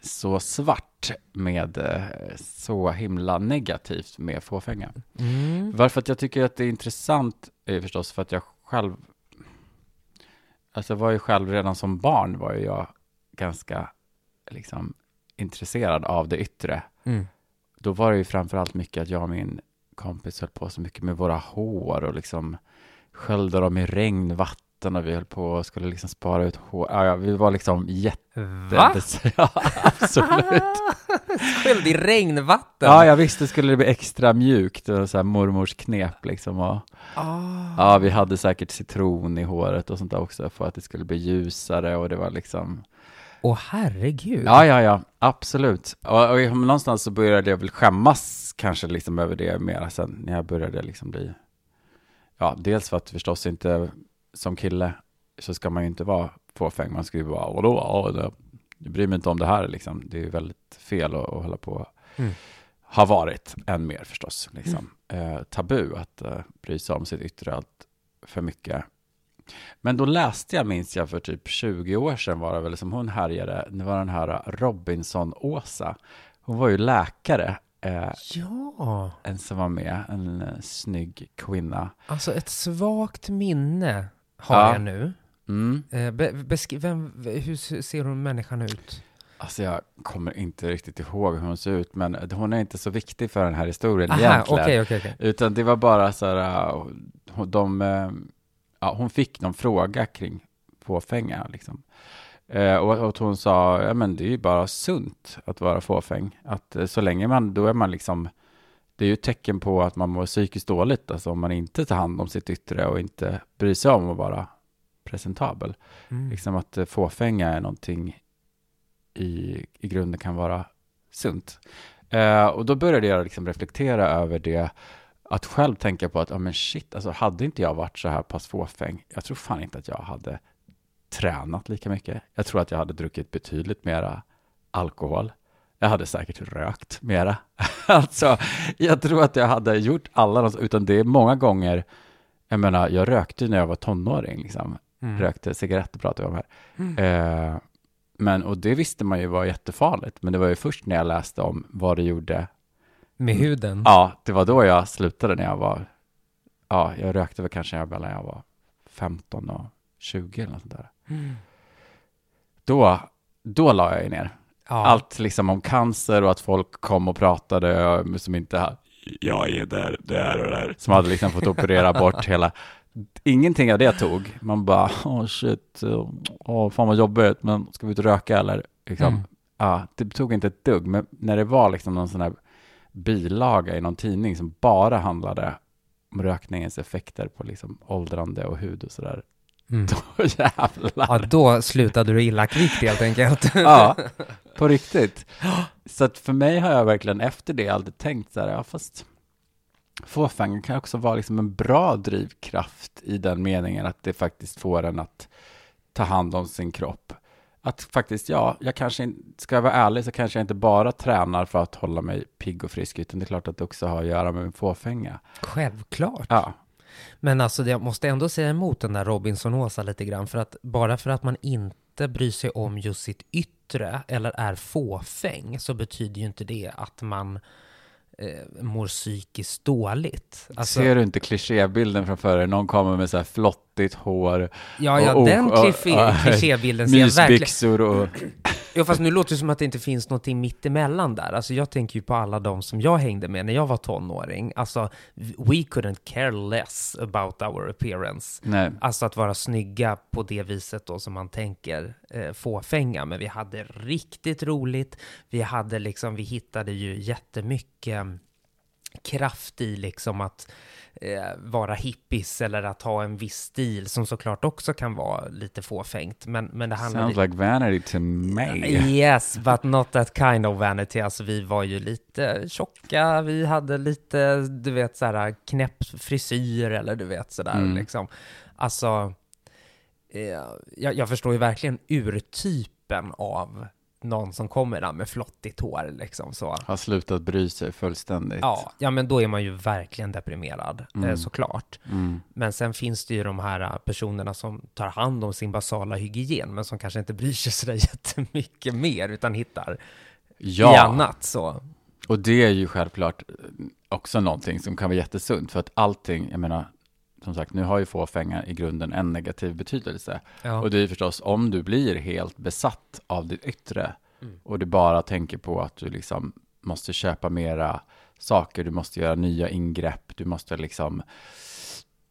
så svart med eh, så himla negativt med fåfänga. Mm. Varför att jag tycker att det är intressant är förstås för att jag själv, alltså jag var ju själv redan som barn var ju jag ganska liksom intresserad av det yttre. Mm. Då var det ju framförallt mycket att jag och min kompis höll på så mycket med våra hår och liksom sköljde dem i regnvatten och vi höll på och skulle liksom spara ut hår. Ja, ja, vi var liksom jätte... Va? [laughs] Ja, absolut. [laughs] Sköljd i regnvatten? Ja, jag visste skulle det bli extra mjukt. Det var så här mormors knep liksom. Och, Ah. ja, vi hade säkert citron i håret och sånt där också för att det skulle bli ljusare och det var liksom... Åh herregud. Ja, ja, ja, absolut. Och, och någonstans så började jag väl skämmas kanske liksom över det mer sen när jag började liksom bli... Ja, dels för att förstås inte som kille så ska man ju inte vara fåfäng. Man ska ju vara, vadå, ja, det, jag bryr mig inte om det här liksom. Det är ju väldigt fel att, att hålla på. Mm. Har varit än mer förstås, liksom. Eh, tabu att eh, bry sig om sitt yttre allt för mycket. Men då läste jag, minns jag, för typ 20 år sedan var det väl som hon härjade. Det var den här Robinson-Åsa. Hon var ju läkare, eh, Ja, en som var med, en eh, snygg kvinna. alltså ett svagt minne har Ja. jag nu. Mm. Eh, be, vem, hur se- ser hon människan ut? Alltså jag kommer inte riktigt ihåg hur hon ser ut, men hon är inte så viktig för den här historien Aha, egentligen. okej, okej, okej. Utan det var bara så här, uh, hon- de, eh, ja, hon fick någon fråga kring fåfänga liksom. Eh, och, och hon sa, ja men det är ju bara sunt att vara fåfäng. Att eh, så länge man, då är man liksom, det är ju ett tecken på att man mår psykiskt dåligt, alltså om man inte tar hand om sitt yttre och inte bryr sig om att vara presentabel. Mm. Liksom att eh, fåfänga är någonting i, i grunden kan vara sunt. Eh, och då började jag liksom reflektera över det, att själv tänka på att, ja men shit, alltså hade inte jag varit så här pass fåfäng, jag tror fan inte att jag hade tränat lika mycket. Jag tror att jag hade druckit betydligt mera alkohol. Jag hade säkert rökt mera. [laughs] alltså, jag tror att jag hade gjort alla utan det är många gånger Jag menar, jag rökte när jag var tonåring, liksom. Mm. Rökte cigaretter pratar vi om här. Mm. Eh, men, och det visste man ju var jättefarligt, men det var ju först när jag läste om vad det gjorde. Med huden? Ja, det var då jag slutade när jag var, ja, jag rökte väl kanske mellan jag var 15 och 20 eller något sånt där. Mm. Då, då la jag ju ner. Ja. Allt liksom om cancer och att folk kom och pratade som inte jag är där, där och där, som hade liksom fått operera bort hela, ingenting av det tog. Man bara, åh oh shit, oh, fan vad jobbigt, men ska vi ut och röka eller? Liksom, Mm. ja, det tog inte ett dugg, men när det var liksom någon sån här bilaga i någon tidning som bara handlade om rökningens effekter på liksom åldrande och hud och sådär, Mm. [laughs] då jävlar. Ja, då slutade du illa kvickt helt enkelt. [laughs] Ja, på riktigt. Så att för mig har jag verkligen efter det alltid tänkt så här, ja fast fåfängan kan också vara liksom en bra drivkraft i den meningen att det faktiskt får en att ta hand om sin kropp. Att faktiskt, ja, jag kanske, ska jag vara ärlig så kanske jag inte bara tränar för att hålla mig pigg och frisk, utan det är klart att det också har att göra med min fåfänga. Självklart. Ja, Men alltså, jag måste ändå säga emot den där Robinson-Åsa lite grann, för att bara för att man inte bryr sig om just sitt yttre eller är fåfäng så betyder ju inte det att man eh, mår psykiskt dåligt. Alltså, ser du inte klichébilden framför dig? Någon kommer med så här flottigt hår, ja, ja, och- den klichébilden ser jag verkligen... och... Jo, fast nu låter det som att det inte finns någonting mittemellan där. Alltså jag tänker ju på alla de som jag hängde med när jag var tonåring. Alltså, we couldn't care less about our appearance. Nej. Alltså att vara snygga på det viset då som man tänker eh, fåfänga. Men vi hade riktigt roligt. Vi hade liksom, vi hittade ju jättemycket kraft i liksom att eh, vara hippies eller att ha en viss stil som såklart också kan vara lite fåfängt. Men, men det handlar Sounds like vanity to me. Yes, but not that kind of vanity. Alltså vi var ju lite tjocka, vi hade lite, du vet, så här knäpp frisyr eller du vet sådär Mm. liksom. Alltså, eh, jag, jag förstår ju verkligen urtypen av någon som kommer där med flottigt hår liksom så. Har slutat bry sig fullständigt. Ja, ja men då är man ju verkligen deprimerad, eh, Mm. såklart. Mm. Men sen finns det ju de här eh, personerna som tar hand om sin basala hygien, men som kanske inte bryr sig sådär [laughs] jättemycket mer, utan hittar i Ja, annat så. och det är ju självklart eh, också någonting som kan vara jättesunt, för att allting, jag menar, som sagt, nu har ju fåfänga i grunden en negativ betydelse. Ja. Och det är ju förstås om du blir helt besatt av ditt yttre Mm. och du bara tänker på att du liksom måste köpa mera saker, du måste göra nya ingrepp, du måste liksom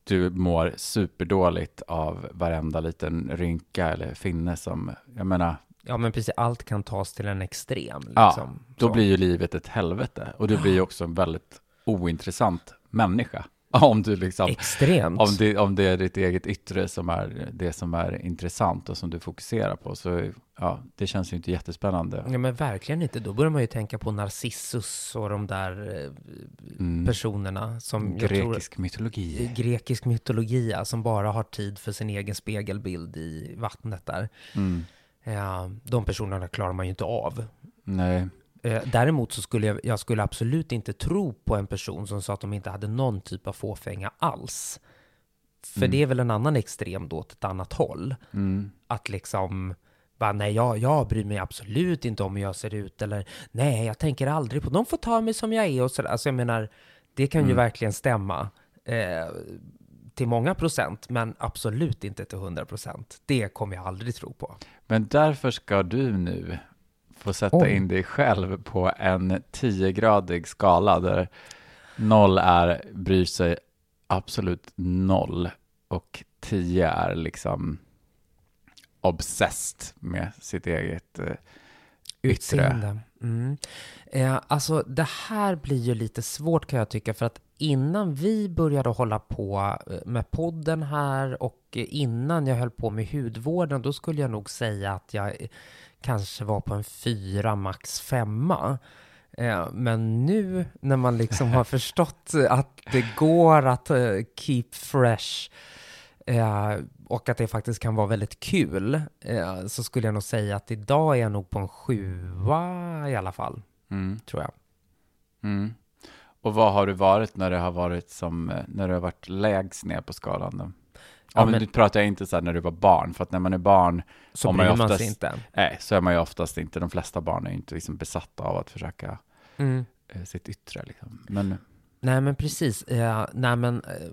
du mår superdåligt av varenda liten rynka eller finne som, jag menar, ja, men precis, allt kan tas till en extrem. Liksom. Ja, då Så. blir ju livet ett helvete. Och du blir ju också en väldigt ointressant människa. [laughs] Om du liksom, Extremt. om det, om det är ditt eget yttre som är det som är intressant och som du fokuserar på. Så ja, det känns ju inte jättespännande. Ja, men verkligen inte. Då börjar man ju tänka på Narcissus och de där eh, Mm. personerna som jag tror... Grekisk mytologi. Grekisk mytologi, ja, som bara har tid för sin egen spegelbild i vattnet där. Mm. Ja, de personerna klarar man ju inte av. Nej, Däremot så skulle jag, jag skulle absolut inte tro på en person som sa att de inte hade någon typ av fåfänga alls. För Mm. det är väl en annan extrem då åt ett annat håll. mm. Att liksom, bara, nej jag, jag bryr mig absolut inte om hur jag ser ut. Eller nej, jag tänker aldrig på, de får ta mig som jag är och sådär. Alltså jag menar, det kan ju Mm. verkligen stämma. Eh, till många procent, men absolut inte till hundra procent. Det kommer jag aldrig tro på. Men därför ska du nu få sätta Oj. in dig själv på en 10-gradig skala där noll är bryr sig absolut noll och 10 är liksom obsessed med sitt eget eh, yttre. Mm. Eh, alltså det här blir ju lite svårt kan jag tycka för att innan vi började hålla på eh, med podden här och innan jag höll på med hudvården då skulle jag nog säga att jag eh, kanske var på en fyra, max femma. Eh, Men nu när man liksom har [laughs] förstått att det går att keep fresh och att det faktiskt kan vara väldigt kul så skulle jag nog säga att idag är jag nog på en sjua i alla fall, Mm, tror jag. mm. Och vad har du varit när det har varit som, eh, när du har varit lägst ner på skalan då? Ja, Ja, men men- nu pratar jag inte så här när du var barn, för att när man är barn, Så man bryr man oftast- sig inte. nej, så är man ju oftast inte, de flesta barn är ju inte liksom besatta av att försöka Mm. eh, sitt yttre liksom. Men, Nej men precis. Eh, nej men eh,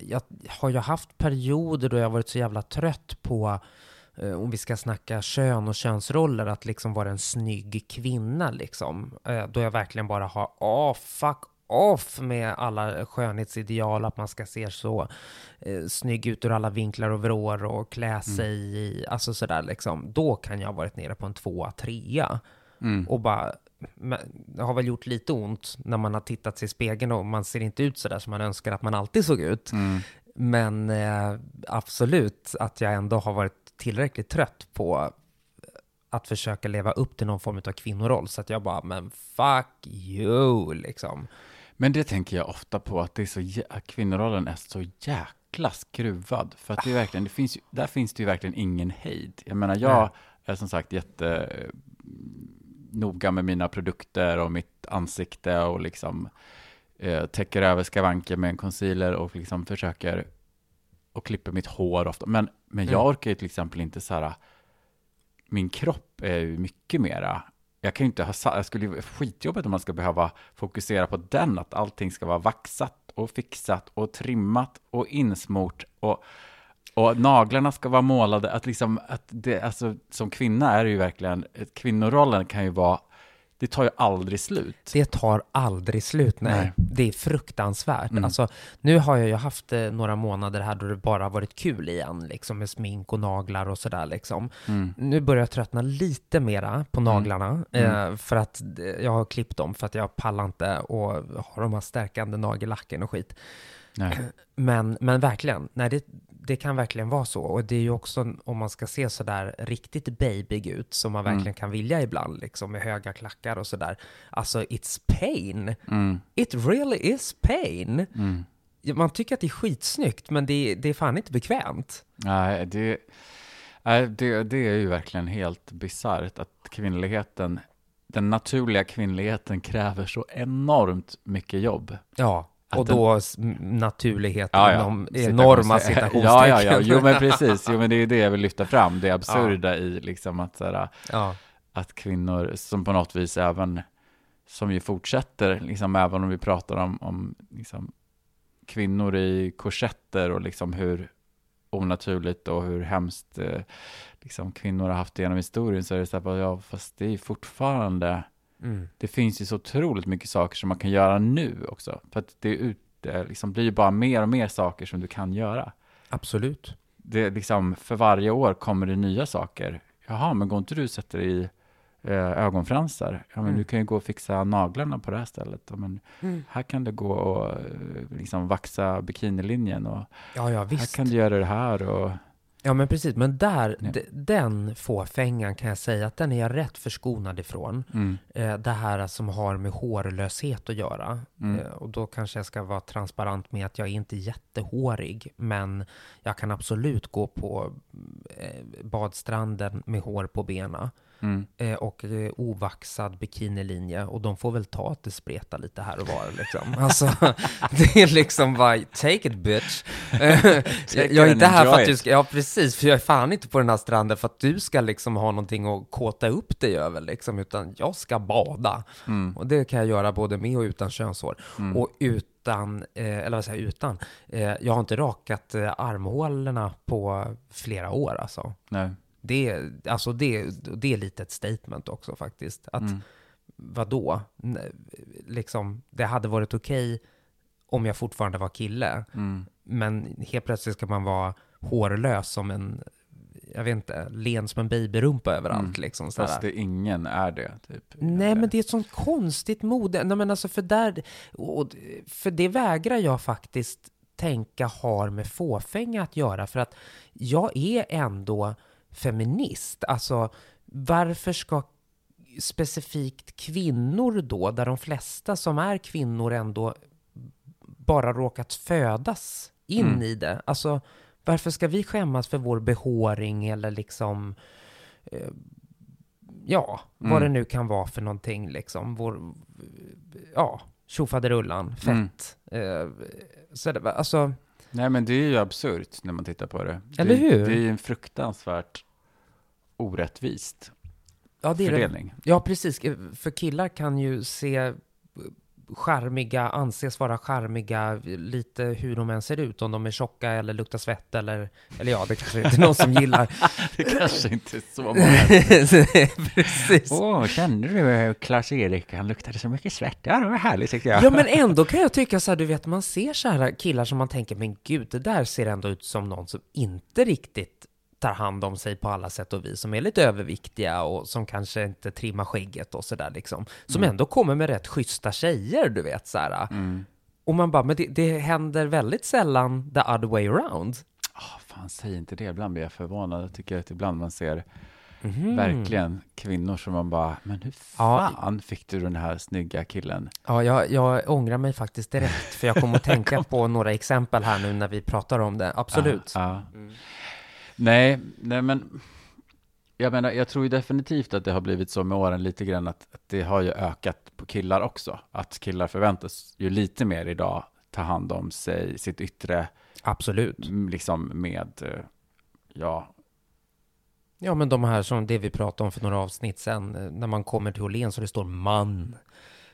jag har ju haft perioder då jag varit så jävla trött på om vi ska snacka kön och könsroller, att liksom vara en snygg kvinna liksom. Eh, då jag verkligen bara har, åh fuck off med alla skönhetsideal, att man ska se så eh, snygg ut ur alla vinklar och vrår och klä sig i, alltså sådär liksom. Då kan jag ha varit nere på en tvåa, trea mm, och bara, det har väl gjort lite ont när man har tittat sig i spegeln och man ser inte ut sådär som man önskar att man alltid såg ut. mm, Men eh, absolut att jag ändå har varit tillräckligt trött på att försöka leva upp till någon form av kvinnoroll. Så att jag bara, men fuck you, liksom. Men det tänker jag ofta på, att det är så, att kvinnorollen är så jäkla skruvad. För att det är verkligen, det finns där finns det ju verkligen ingen hejd. Jag menar, jag Nej. är som sagt jätte eh, noga med mina produkter och mitt ansikte och liksom eh, täcker över skavanker med en concealer och liksom försöker och klipper mitt hår ofta. Men, men jag Mm. orkar ju till exempel inte så här, min kropp är ju mycket mera jag kan ju inte ha, jag skulle ju skitjobbigt om man ska behöva fokusera på den, att allting ska vara vaxat och fixat och trimmat och insmort och, och naglarna ska vara målade, att liksom, att det, alltså som kvinna är det ju verkligen, kvinnorollen kan ju vara, det tar ju aldrig slut. Det tar aldrig slut, nej. Nej. Det är fruktansvärt. Mm. Alltså, nu har jag ju haft eh, några månader här då det bara varit kul igen, liksom med smink och naglar och sådär liksom. Mm. Nu börjar jag tröttna lite mera på naglarna, Mm. eh, för att jag har klippt dem för att jag pallar inte och har de här stärkande nagellacken och skit. Nej. Men, men verkligen, nej, det, det kan verkligen vara så. Och det är ju också, om man ska se sådär riktigt babyg ut, som man Mm. verkligen kan vilja ibland, liksom med höga klackar och sådär. Alltså, it's pain. Mm. It really is pain. Mm. Man tycker att det är skitsnyggt, men det, det är fan inte bekvämt. Nej, det, det, det är ju verkligen helt bisarrt att kvinnligheten, den naturliga kvinnligheten kräver så enormt mycket jobb. Ja, och då s- m- naturlighet Ja, ja. inom enorma Citations- [laughs] citationstecken. Ja, ja, ja, jo men precis, jo men det är det jag vill lyfta fram, det absurda i liksom att, så här, ja. att kvinnor som på något vis även, som ju fortsätter, liksom även om vi pratar om, om liksom, kvinnor i korsetter och liksom hur onaturligt och hur hemskt eh, liksom, kvinnor har haft det genom historien så är det så här, ja fast det är fortfarande, Mm. det finns ju så otroligt mycket saker som man kan göra nu också, för att det är ute, liksom, blir ju bara mer och mer saker som du kan göra. Absolut. Det liksom, för varje år kommer det nya saker. Jaha, men går inte du och sätter i eh, ögonfransar? Ja, men Mm. du kan ju gå och fixa naglarna på det här stället. Ja, men här kan du gå och eh, liksom vaxa bikinilinjen och Ja, ja, här kan du göra det här och Ja, men precis. Men där, Ja. d- den fåfängan kan jag säga att den är jag rätt förskonad ifrån. mm, Eh, det här som har med hårlöshet att göra. Mm. Eh, och då kanske jag ska vara transparent med att jag är inte jättehårig, men jag kan absolut gå på eh, badstranden med hår på benen. Mm. Eh, och eh, ovaxad bikinilinje och de får väl ta att det spretar lite här och var liksom. [laughs] Alltså, det är liksom bara, take it bitch. [laughs] Eh, jag är inte här för att du ska, ja precis, för jag är fan inte på den här stranden för att du ska liksom ha någonting att kåta upp dig över liksom, utan jag ska bada. Mm. Och det kan jag göra både med och utan könshår. Mm. Och utan, eh, eller vad säger jag, utan, jag har inte rakat armhålorna på flera år alltså. Nej. Det, alltså det, det är lite ett statement också faktiskt. Att Mm. vadå? Liksom, det hade varit okej om jag fortfarande var kille. Mm. Men helt plötsligt ska man vara hårlös som en, jag vet inte, len som en babyrumpa överallt Mm. liksom. sådär. Fast det, ingen är det. Typ. Nej, men det är ett sånt konstigt mode. Nej, men alltså för, där, och, för det vägrar jag faktiskt tänka har med fåfänga att göra. För att jag är ändå feminist. Alltså, varför ska specifikt kvinnor då, där de flesta som är kvinnor ändå bara råkat födas in Mm. i det? Alltså, varför ska vi skämmas för vår behåring eller liksom eh, ja, vad Mm. det nu kan vara för någonting liksom. Vår, ja, tjofaderullan, fett. Eh, så det, alltså, Nej, men det är ju absurt när man tittar på det. Eller det, hur? Det är ju en fruktansvärt orättvist ja det är det. fördelning. Ja, precis. För killar kan ju se charmiga, anses vara charmiga, lite hur de än ser ut, om de är tjocka eller luktar svett eller, eller ja, det kanske inte är någon som gillar. [laughs] Det kanske inte är så många. [laughs] precis. Åh, kände du Klas-Erik? Han luktade så mycket svett. Ja, det var härligt tyckte jag. Ja, men ändå kan jag tycka så här, du vet, man ser så här killar som man tänker, men gud, det där ser ändå ut som någon som inte riktigt tar hand om sig på alla sätt och vis, som är lite överviktiga och som kanske inte trimmar skägget och sådär liksom. Som ändå kommer med rätt schyssta tjejer, du vet så här. Mm. Och man bara, men det, det händer väldigt sällan the other way around. Ah, fan, säg inte det. Ibland blir jag förvånad. Jag tycker att ibland man ser Mhm. verkligen kvinnor som man bara, men hur Ja. fan fick du den här snygga killen? Ja, jag, jag ångrar mig faktiskt direkt, för jag kommer att [laughs] tänka på några exempel här nu när vi pratar om det. Absolut. Ja, ja. Nej, nej men jag menar, jag tror ju definitivt att det har blivit så med åren lite grann att, att det har ju ökat på killar också. Att killar förväntas ju lite mer idag ta hand om sig, sitt yttre, Absolut. liksom med, eh, ja, Ja, men de här som det vi pratade om för några avsnitt sen, eh, när man kommer till Åhléns så det står man.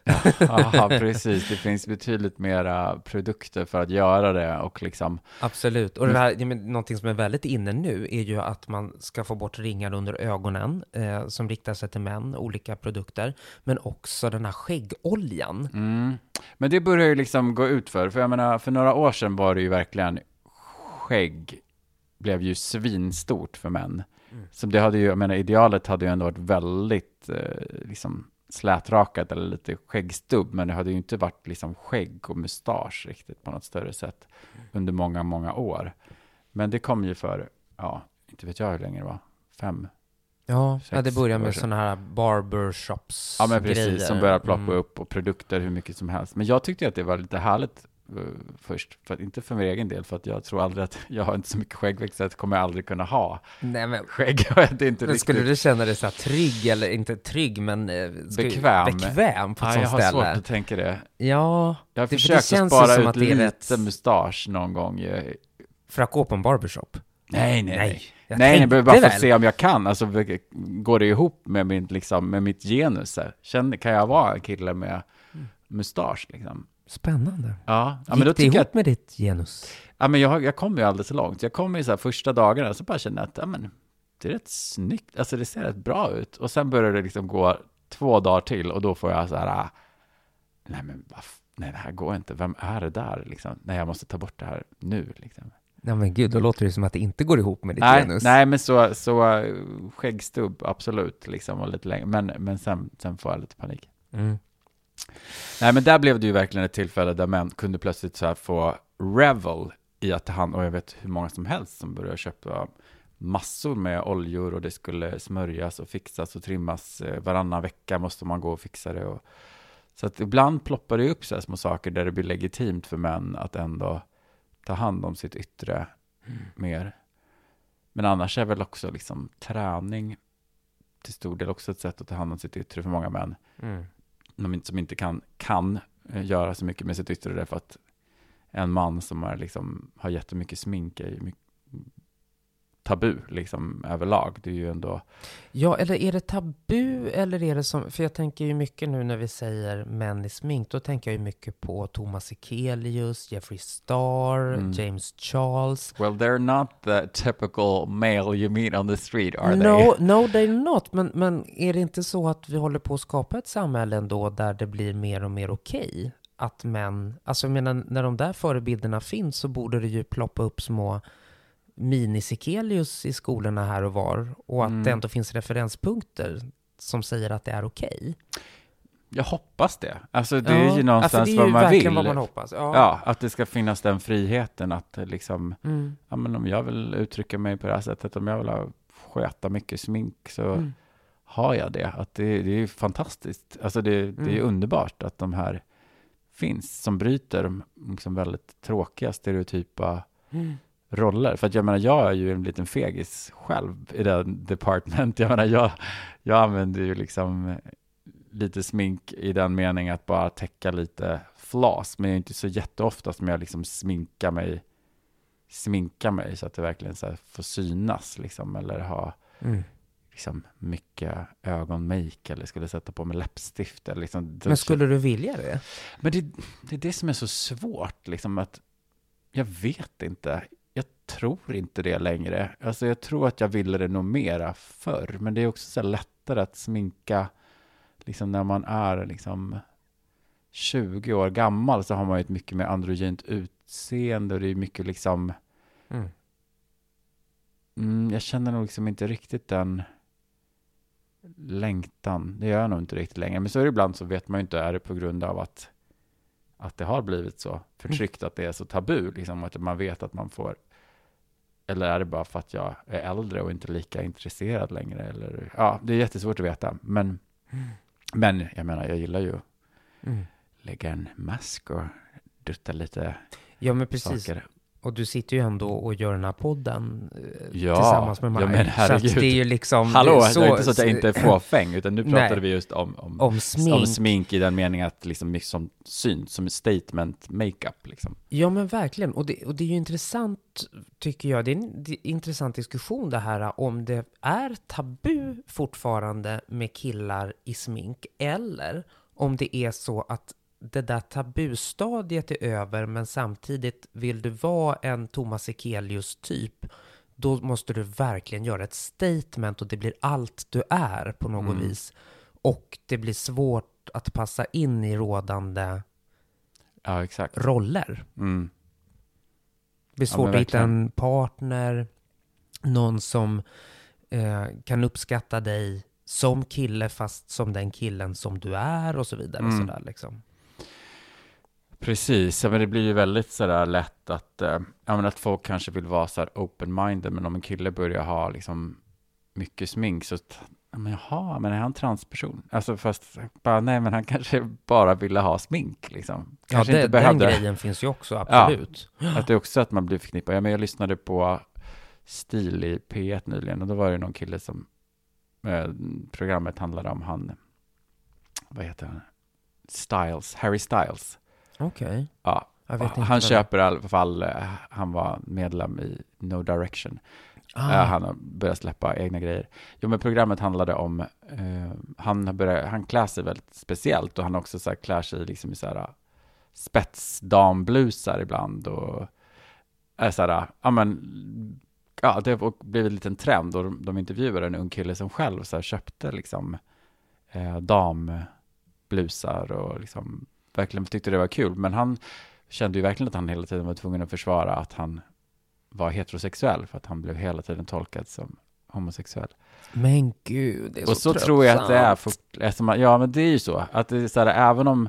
[laughs] ja, precis. Det finns betydligt mera produkter för att göra det och liksom, Absolut. Och det här, men någonting som är väldigt inne nu är ju att man ska få bort ringar under ögonen eh, som riktar sig till män, olika produkter. Men också den här skäggoljan. mm. Men det börjar ju liksom gå ut för, för jag menar, för några år sedan var det ju verkligen skägg blev ju svinstort för män. Så det hade ju, jag menar, idealet hade ju ändå varit väldigt eh, liksom slätrakat eller lite skäggstubb, men det hade ju inte varit liksom skägg och mustasch riktigt på något större sätt under många, många år. Men det kom ju för, ja, inte vet jag hur länge det var, fem? Ja, ja det Sex börjar år med sådana här barbershops Ja, men precis, grejer. som börjar ploppa Mm. upp och produkter hur mycket som helst. Men jag tyckte att det var lite härligt först, för att, inte för min egen del, för att jag tror aldrig att [laughs] jag har inte så mycket skäggväxt, så att kommer jag aldrig kunna ha Nej, men skägg. [laughs] det är inte Men skulle riktigt... du känna dig så här trygg, eller inte trygg, men eh, ska- Bekväm. bekväm på ett Ja, jag sånt har svårt ställe? att tänka det. Ja, Jag har Det- för det försökt att känns ju spara som ut att det är lite rätt- mustasch någon gång. ju. för att gå på en barbershop. Nej, nej, nej. jag Nej, jag behöver bara få väl. se om jag kan. Alltså, går det ihop med, min, liksom, med mitt genus? här? Känner, kan jag vara en kille med mustasch? Liksom? Spännande. Ja, ja Gick men det ihop jag med ditt genus? Ja, men jag, jag kommer ju alldeles så långt. Jag kommer ju så här första dagarna, så bara känner jag att ja, men, det är rätt snyggt. Alltså det ser rätt bra ut. Och sen börjar det liksom gå två dagar till och då får jag så här, ah, nej men nej det här går inte. Vem är det där liksom? Nej, jag måste ta bort det här nu liksom. Nej men gud, då låter det som att det inte går ihop med ditt Nej, genus. nej, men så, så eh, skäggstubb, absolut, liksom, och lite längre. Men, men sen, sen får jag lite panik. Mm. Nej, men där blev det ju verkligen ett tillfälle där män kunde plötsligt så få revel i att ta hand, och jag vet hur många som helst som började köpa massor med oljor och det skulle smörjas och fixas och trimmas. Eh, Varannan vecka måste man gå och fixa det. Och, så att ibland ploppar det upp så här små saker där det blir legitimt för män att ändå ta hand om sitt yttre mer. Men annars är väl också liksom träning till stor del också ett sätt att ta hand om sitt yttre för många män Mm de som inte kan, kan eh, göra så mycket med sitt yttre därför att en man som är liksom, har jättemycket smink är ju mycket tabu liksom överlag. Det är ju ändå, Ja, eller är det tabu eller är det som, för jag tänker ju mycket nu när vi säger män i smink, då tänker jag ju mycket på Thomas Ekelius, Jeffrey Star, Mm. James Charles. well they're not the typical male you meet on the street are no, they? no, they're not. Men, men är det inte så att vi håller på att skapa ett samhälle ändå där det blir mer och mer okej? Att män, alltså jag menar, när de där förebilderna finns så borde det ju ploppa upp små mini-Sekelius i skolorna här och var. Och att Mm. det ändå finns referenspunkter som säger att det är okej. Jag hoppas det. Alltså det är ju alltså, någonstans det är vad ju man verkligen vill. vad man hoppas. Ja. Ja, att det ska finnas den friheten att liksom, Mm. ja men om jag vill uttrycka mig på det här sättet, om jag vill ha, sköta mycket smink så Mm. har jag det. Att det, det är ju fantastiskt. Alltså det, det är Mm. underbart att de här finns som bryter de liksom väldigt tråkiga stereotypa Mm. Roller. För att jag menar, jag är ju en liten fegis själv i den department. Jag menar, jag, jag använder ju liksom lite smink i den meningen att bara täcka lite flas, men det är inte så jätteofta som jag liksom sminkar mig, sminkar mig så att det verkligen så får synas liksom, eller ha Mm. liksom mycket ögonmake eller skulle sätta på mig läppstift. Eller liksom, Men skulle du vilja det? men det, det är det som är så svårt, liksom att jag vet inte. Jag tror inte det längre. Alltså jag tror att jag ville det nog mera förr, men det är också så lättare att sminka liksom när man är liksom 20 år gammal så har man ju ett mycket mer androgynt utseende och det är mycket liksom Mm. Mm, jag känner nog liksom inte riktigt den längtan. Det gör jag nog inte riktigt längre. Men så är det ibland så vet man ju inte, är det på grund av att, att det har blivit så förtryckt, att det är så tabu, liksom, att man vet att man får, eller är det bara för att jag är äldre och inte lika intresserad längre? Eller, ja, det är jättesvårt att veta. Men, men jag menar, jag gillar ju Mm. lägga en mask och dutta lite Ja, men precis. saker. Och du sitter ju ändå och gör den här podden eh, Ja, tillsammans med mig. ja, men Så herregud. att det är ju liksom... Hallå, så, det är inte så att jag inte [laughs] är fåfäng, utan nu pratade Nej. vi just om, om, Om smink. om smink i den meningen att liksom mycket som syns, som statement makeup liksom. Ja, men verkligen. Och det, och det är ju intressant, tycker jag. Det är en det är en intressant diskussion det här om det är tabu fortfarande med killar i smink eller om det är så att det där tabustadiet är över men samtidigt vill du vara en Thomas Ekelius typ då måste du verkligen göra ett statement och det blir allt du är på något Mm. vis. Och det blir svårt att passa in i rådande Ja, roller. Mm. Det blir Ja, svårt men att hitta en partner, någon som eh, kan uppskatta dig som kille fast som den killen som du är och så vidare. Mm. Sådär, liksom. Precis, ja, men det blir ju väldigt sådär lätt att, eh, ja, men att folk kanske vill vara så open-minded, men om en kille börjar ha liksom mycket smink så, ja, men jaha, men är han transperson? Alltså fast, bara, nej men han kanske bara ville ha smink liksom. Ja, det, inte den behövde. grejen finns ju också, absolut. Att det är också att man blir förknippad. Ja, men jag lyssnade på Stil i P1 nyligen och då var det någon kille som eh, programmet handlade om han, vad heter han? Styles, Harry Styles. Okej. Ja, vet inte han köper i alla fall, eh, han var medlem i No Direction. Ah, Eh, han har börjat släppa egna grejer. Jo, men programmet handlade om, eh, han, börjat, han klär sig väldigt speciellt och han också så här, klär sig liksom i så här spetsdamblusar ibland och är så här, ja men, ja det har blivit en liten trend och de, de intervjuade en ung kille som själv så här, köpte liksom eh, damblusar och liksom verkligen tyckte det var kul, men han kände ju verkligen att han hela tiden var tvungen att försvara att han var heterosexuell för att han blev hela tiden tolkad som homosexuell. Men gud, det är och så så tror jag att det är, för, eftersom ja men det är ju så, att det är så här, även om,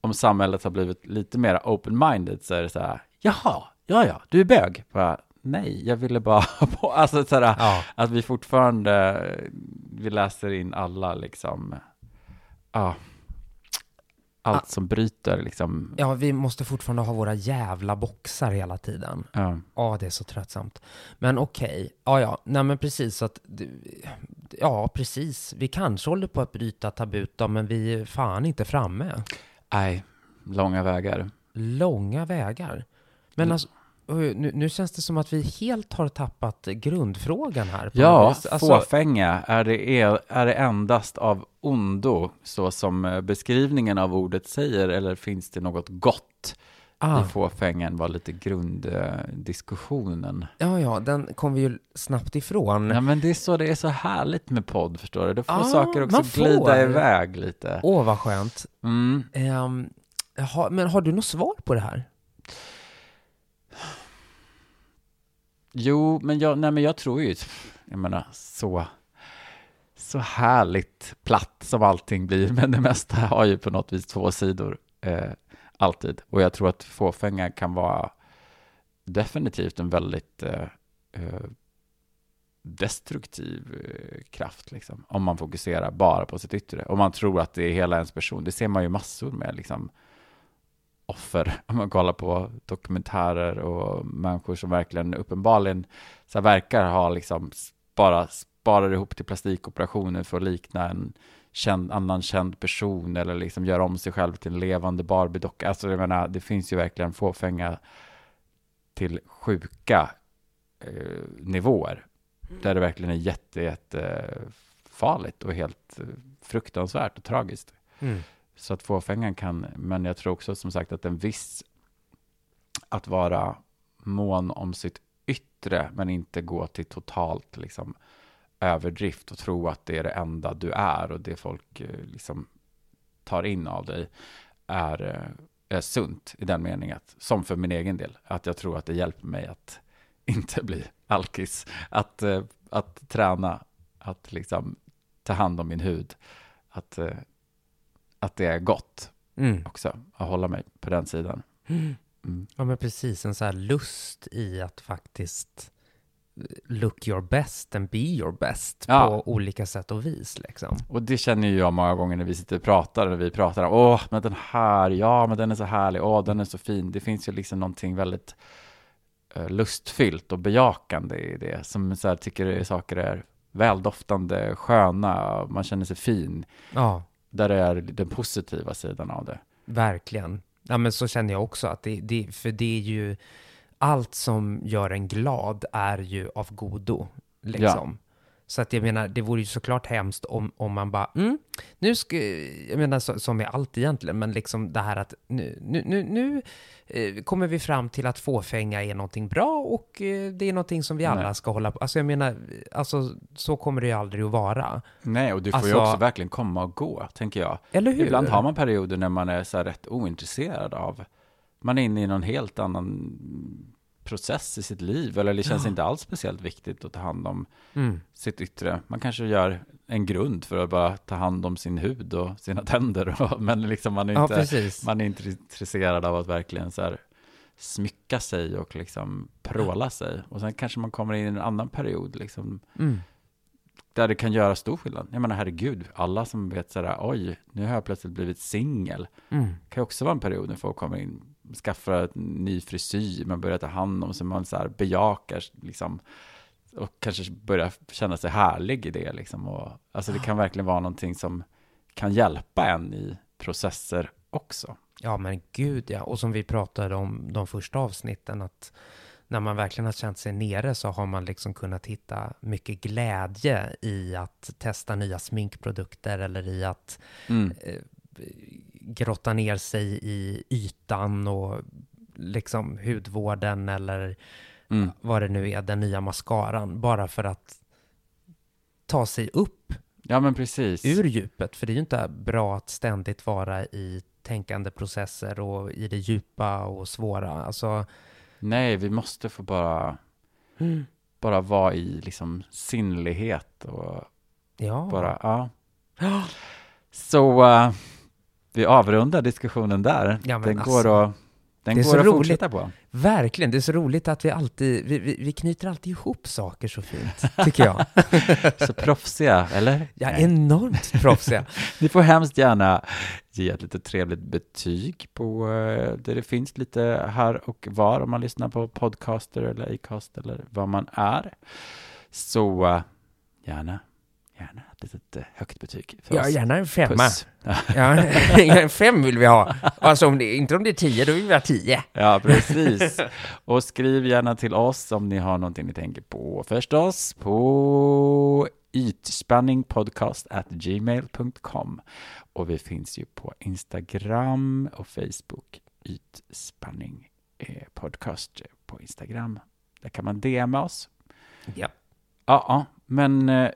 om samhället har blivit lite mer open-minded så är det så här, jaha, ja ja, du är bög. Bara, Nej, jag ville bara [laughs] på, alltså så här, Ja, att vi fortfarande, vi läser in alla liksom, ja, allt Ah. som bryter liksom, ja, vi måste fortfarande ha våra jävla boxar hela tiden. ja. Ja, det är så tröttsamt. Men okej, ja, ja, nej men precis så att, ja, precis. Vi kanske håller på att bryta tabut då, men vi är fan inte framme. nej, långa vägar. Långa vägar. Men Mm. alltså, nu, nu känns det som att vi helt har tappat grundfrågan här. Ja. Alltså, fåfänga, är det, är, är det endast av ondo, så som eh, beskrivningen av ordet säger, eller finns det något gott ah, i fåfängan, var lite grunddiskussionen. ja, ja, den kom vi ju snabbt ifrån. Ja, men det är så det är så härligt med podd, förstår du? Då får Ja, saker också får. glida iväg lite. Åh, vad skönt. Mm. Ehm, jaha, men har du något svar på det här? Jo, men jag, nej, men jag tror ju, jag menar, så, så härligt platt som allting blir, [laughs] men det mesta har ju på något vis två sidor, eh, alltid. Och jag tror att fåfänga kan vara definitivt en väldigt eh, eh destruktiv eh, kraft, liksom, om man fokuserar bara på sitt yttre. Om man tror att det är hela ens person. Det ser man ju massor med, liksom, offer, [laughs] om man kollar på dokumentärer och människor som verkligen uppenbarligen så verkar ha liksom bara sparar ihop till plastikoperationer för att likna en känd, annan känd person eller liksom göra om sig själv till en levande Barbie-docka. Alltså jag menar, det finns ju verkligen fåfänga till sjuka eh, nivåer. Där det verkligen är jätte, jätte eh, farligt och helt eh, fruktansvärt och tragiskt. Mm. Så att fåfängan kan, men jag tror också som sagt att en viss, att vara mån om sitt yttre, men inte gå till totalt liksom överdrift och tro att det är det enda du är och det folk eh, liksom tar in av dig är, eh, är sunt i den meningen, att, som för min egen del, att jag tror att det hjälper mig att [laughs] inte bli alkis, att, eh, att träna, att liksom ta hand om min hud, att, att det är gott Mm. också, att hålla mig på den sidan. Mm. Ja, men precis. En så här lust i att faktiskt look your best and be your best Ja. på olika sätt och vis liksom. Och det känner ju jag många gånger när vi sitter och pratar, och vi pratar om åh, men den här, ja, men den är så härlig, åh, den är så fin. Det finns ju liksom någonting väldigt eh, lustfyllt och bejakande i det, som så här, tycker saker är väldoftande, sköna, man känner sig fin. Ja, Där det är den positiva sidan av det. verkligen. Ja, men så känner jag också att det, det, för det är ju allt som gör en glad är ju av godo, liksom. Så att jag menar, det vore ju såklart hemskt om, om man bara, mm, nu ska, jag menar så, som med allt egentligen, men liksom det här att nu, nu, nu, nu eh, kommer vi fram till att fåfänga är någonting bra och eh, det är någonting som vi alla Nej. ska hålla på. Alltså jag menar, alltså så kommer det ju aldrig att vara. Nej, och det får ju Alltså- också verkligen komma och gå, tänker jag. Eller hur? Ibland har man perioder när man är så här rätt ointresserad av, man är inne i någon helt annan process i sitt liv, eller det känns Ja. inte alls speciellt viktigt att ta hand om Mm. sitt yttre. Man kanske gör en grund för att bara ta hand om sin hud och sina [laughs] tänder, och, men liksom man är Ja, inte, precis. man är inte intresserad av att verkligen så här smycka sig och liksom pråla sig. Och sen kanske man kommer in i en annan period, liksom, Mm. där det kan göra stor skillnad. Jag menar, herregud, alla som vet sådär, oj, nu har jag plötsligt blivit singel. Mm. Kan ju också vara en period när folk kommer in, skaffar en ny frisyr, man börjar ta hand om sig, man så här bejakar liksom, och kanske börjar känna sig härlig i det liksom. Och, alltså det kan verkligen vara någonting som kan hjälpa en i processer också. Ja, men gud ja. Och som vi pratade om de första avsnitten, att när man verkligen har känt sig nere så har man liksom kunnat hitta mycket glädje i att testa nya sminkprodukter eller i att Mm. Grotta ner sig i ytan och liksom hudvården eller Mm. vad det nu är, den nya mascaran, bara för att ta sig upp Ja, men precis. ur djupet. För det är ju inte bra att ständigt vara i tänkande processer och i det djupa och svåra. Alltså, Nej, vi måste få bara, bara vara i liksom sinnlighet och ja. bara, ja. [gasps] Så uh, vi avrundar diskussionen där. Ja, den alltså, går att, den går att roligt. fortsätta på. Verkligen, det är så roligt att vi alltid, vi, vi, vi knyter alltid ihop saker så fint, tycker jag. [laughs] Så proffsiga, eller? Ja, Nej. enormt proffsiga. [laughs] Ni får hemskt gärna ge ett lite trevligt betyg på eh, där det finns lite här och var om man lyssnar på podcaster eller Acast eller vad man är. Så eh, gärna, gärna ett litet eh, högt betyg för Ja, oss. gärna en femma. [laughs] Ja, en fem vill vi ha. Alltså om det, inte om det är tio, då vill vi ha tio. Ja, precis. Och skriv gärna till oss om ni har någonting ni tänker på förstås på ytspanningpodcast@gmail.com och vi finns ju på Instagram och Facebook ytspanning podcast på Instagram. Där kan man DMa oss. Ja. Ja, ja, men eh,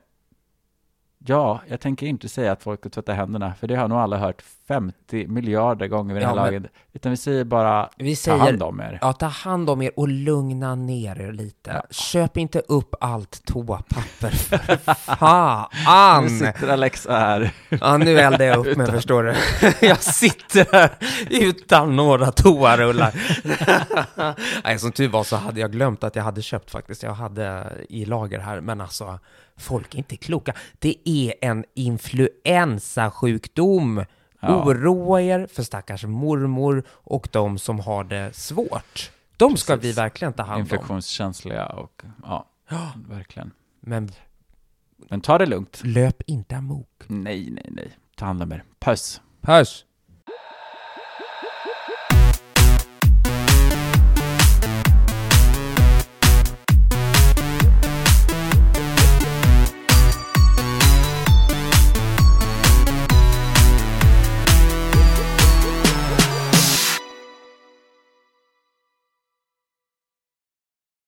ja, jag tänker inte säga att folk ska tvätta händerna, för det har nog alla hört 50 miljarder gånger vid det här Ja, laget. Utan vi säger bara Vi ta säger, hand om er. ja, ta hand om er och lugna ner er lite. Köp inte upp allt toapapper, [laughs] för fan! Nu sitter Alexa här. Ja, nu eldar jag upp mig, [laughs] förstår du. [laughs] Jag sitter här utan några toarullar. Nej, som tur var så hade jag glömt att jag hade köpt faktiskt. Jag hade i lager här, men alltså, folk är inte kloka. Det är en influensasjukdom. Ja. Oroa er för stackars mormor och de som har det svårt. De ska Precis. vi verkligen ta hand om. Infektionskänsliga och ja, Ja, verkligen. Men Men ta det lugnt. Löp inte amok. Nej, nej, nej. Ta hand om er. Puss. Puss!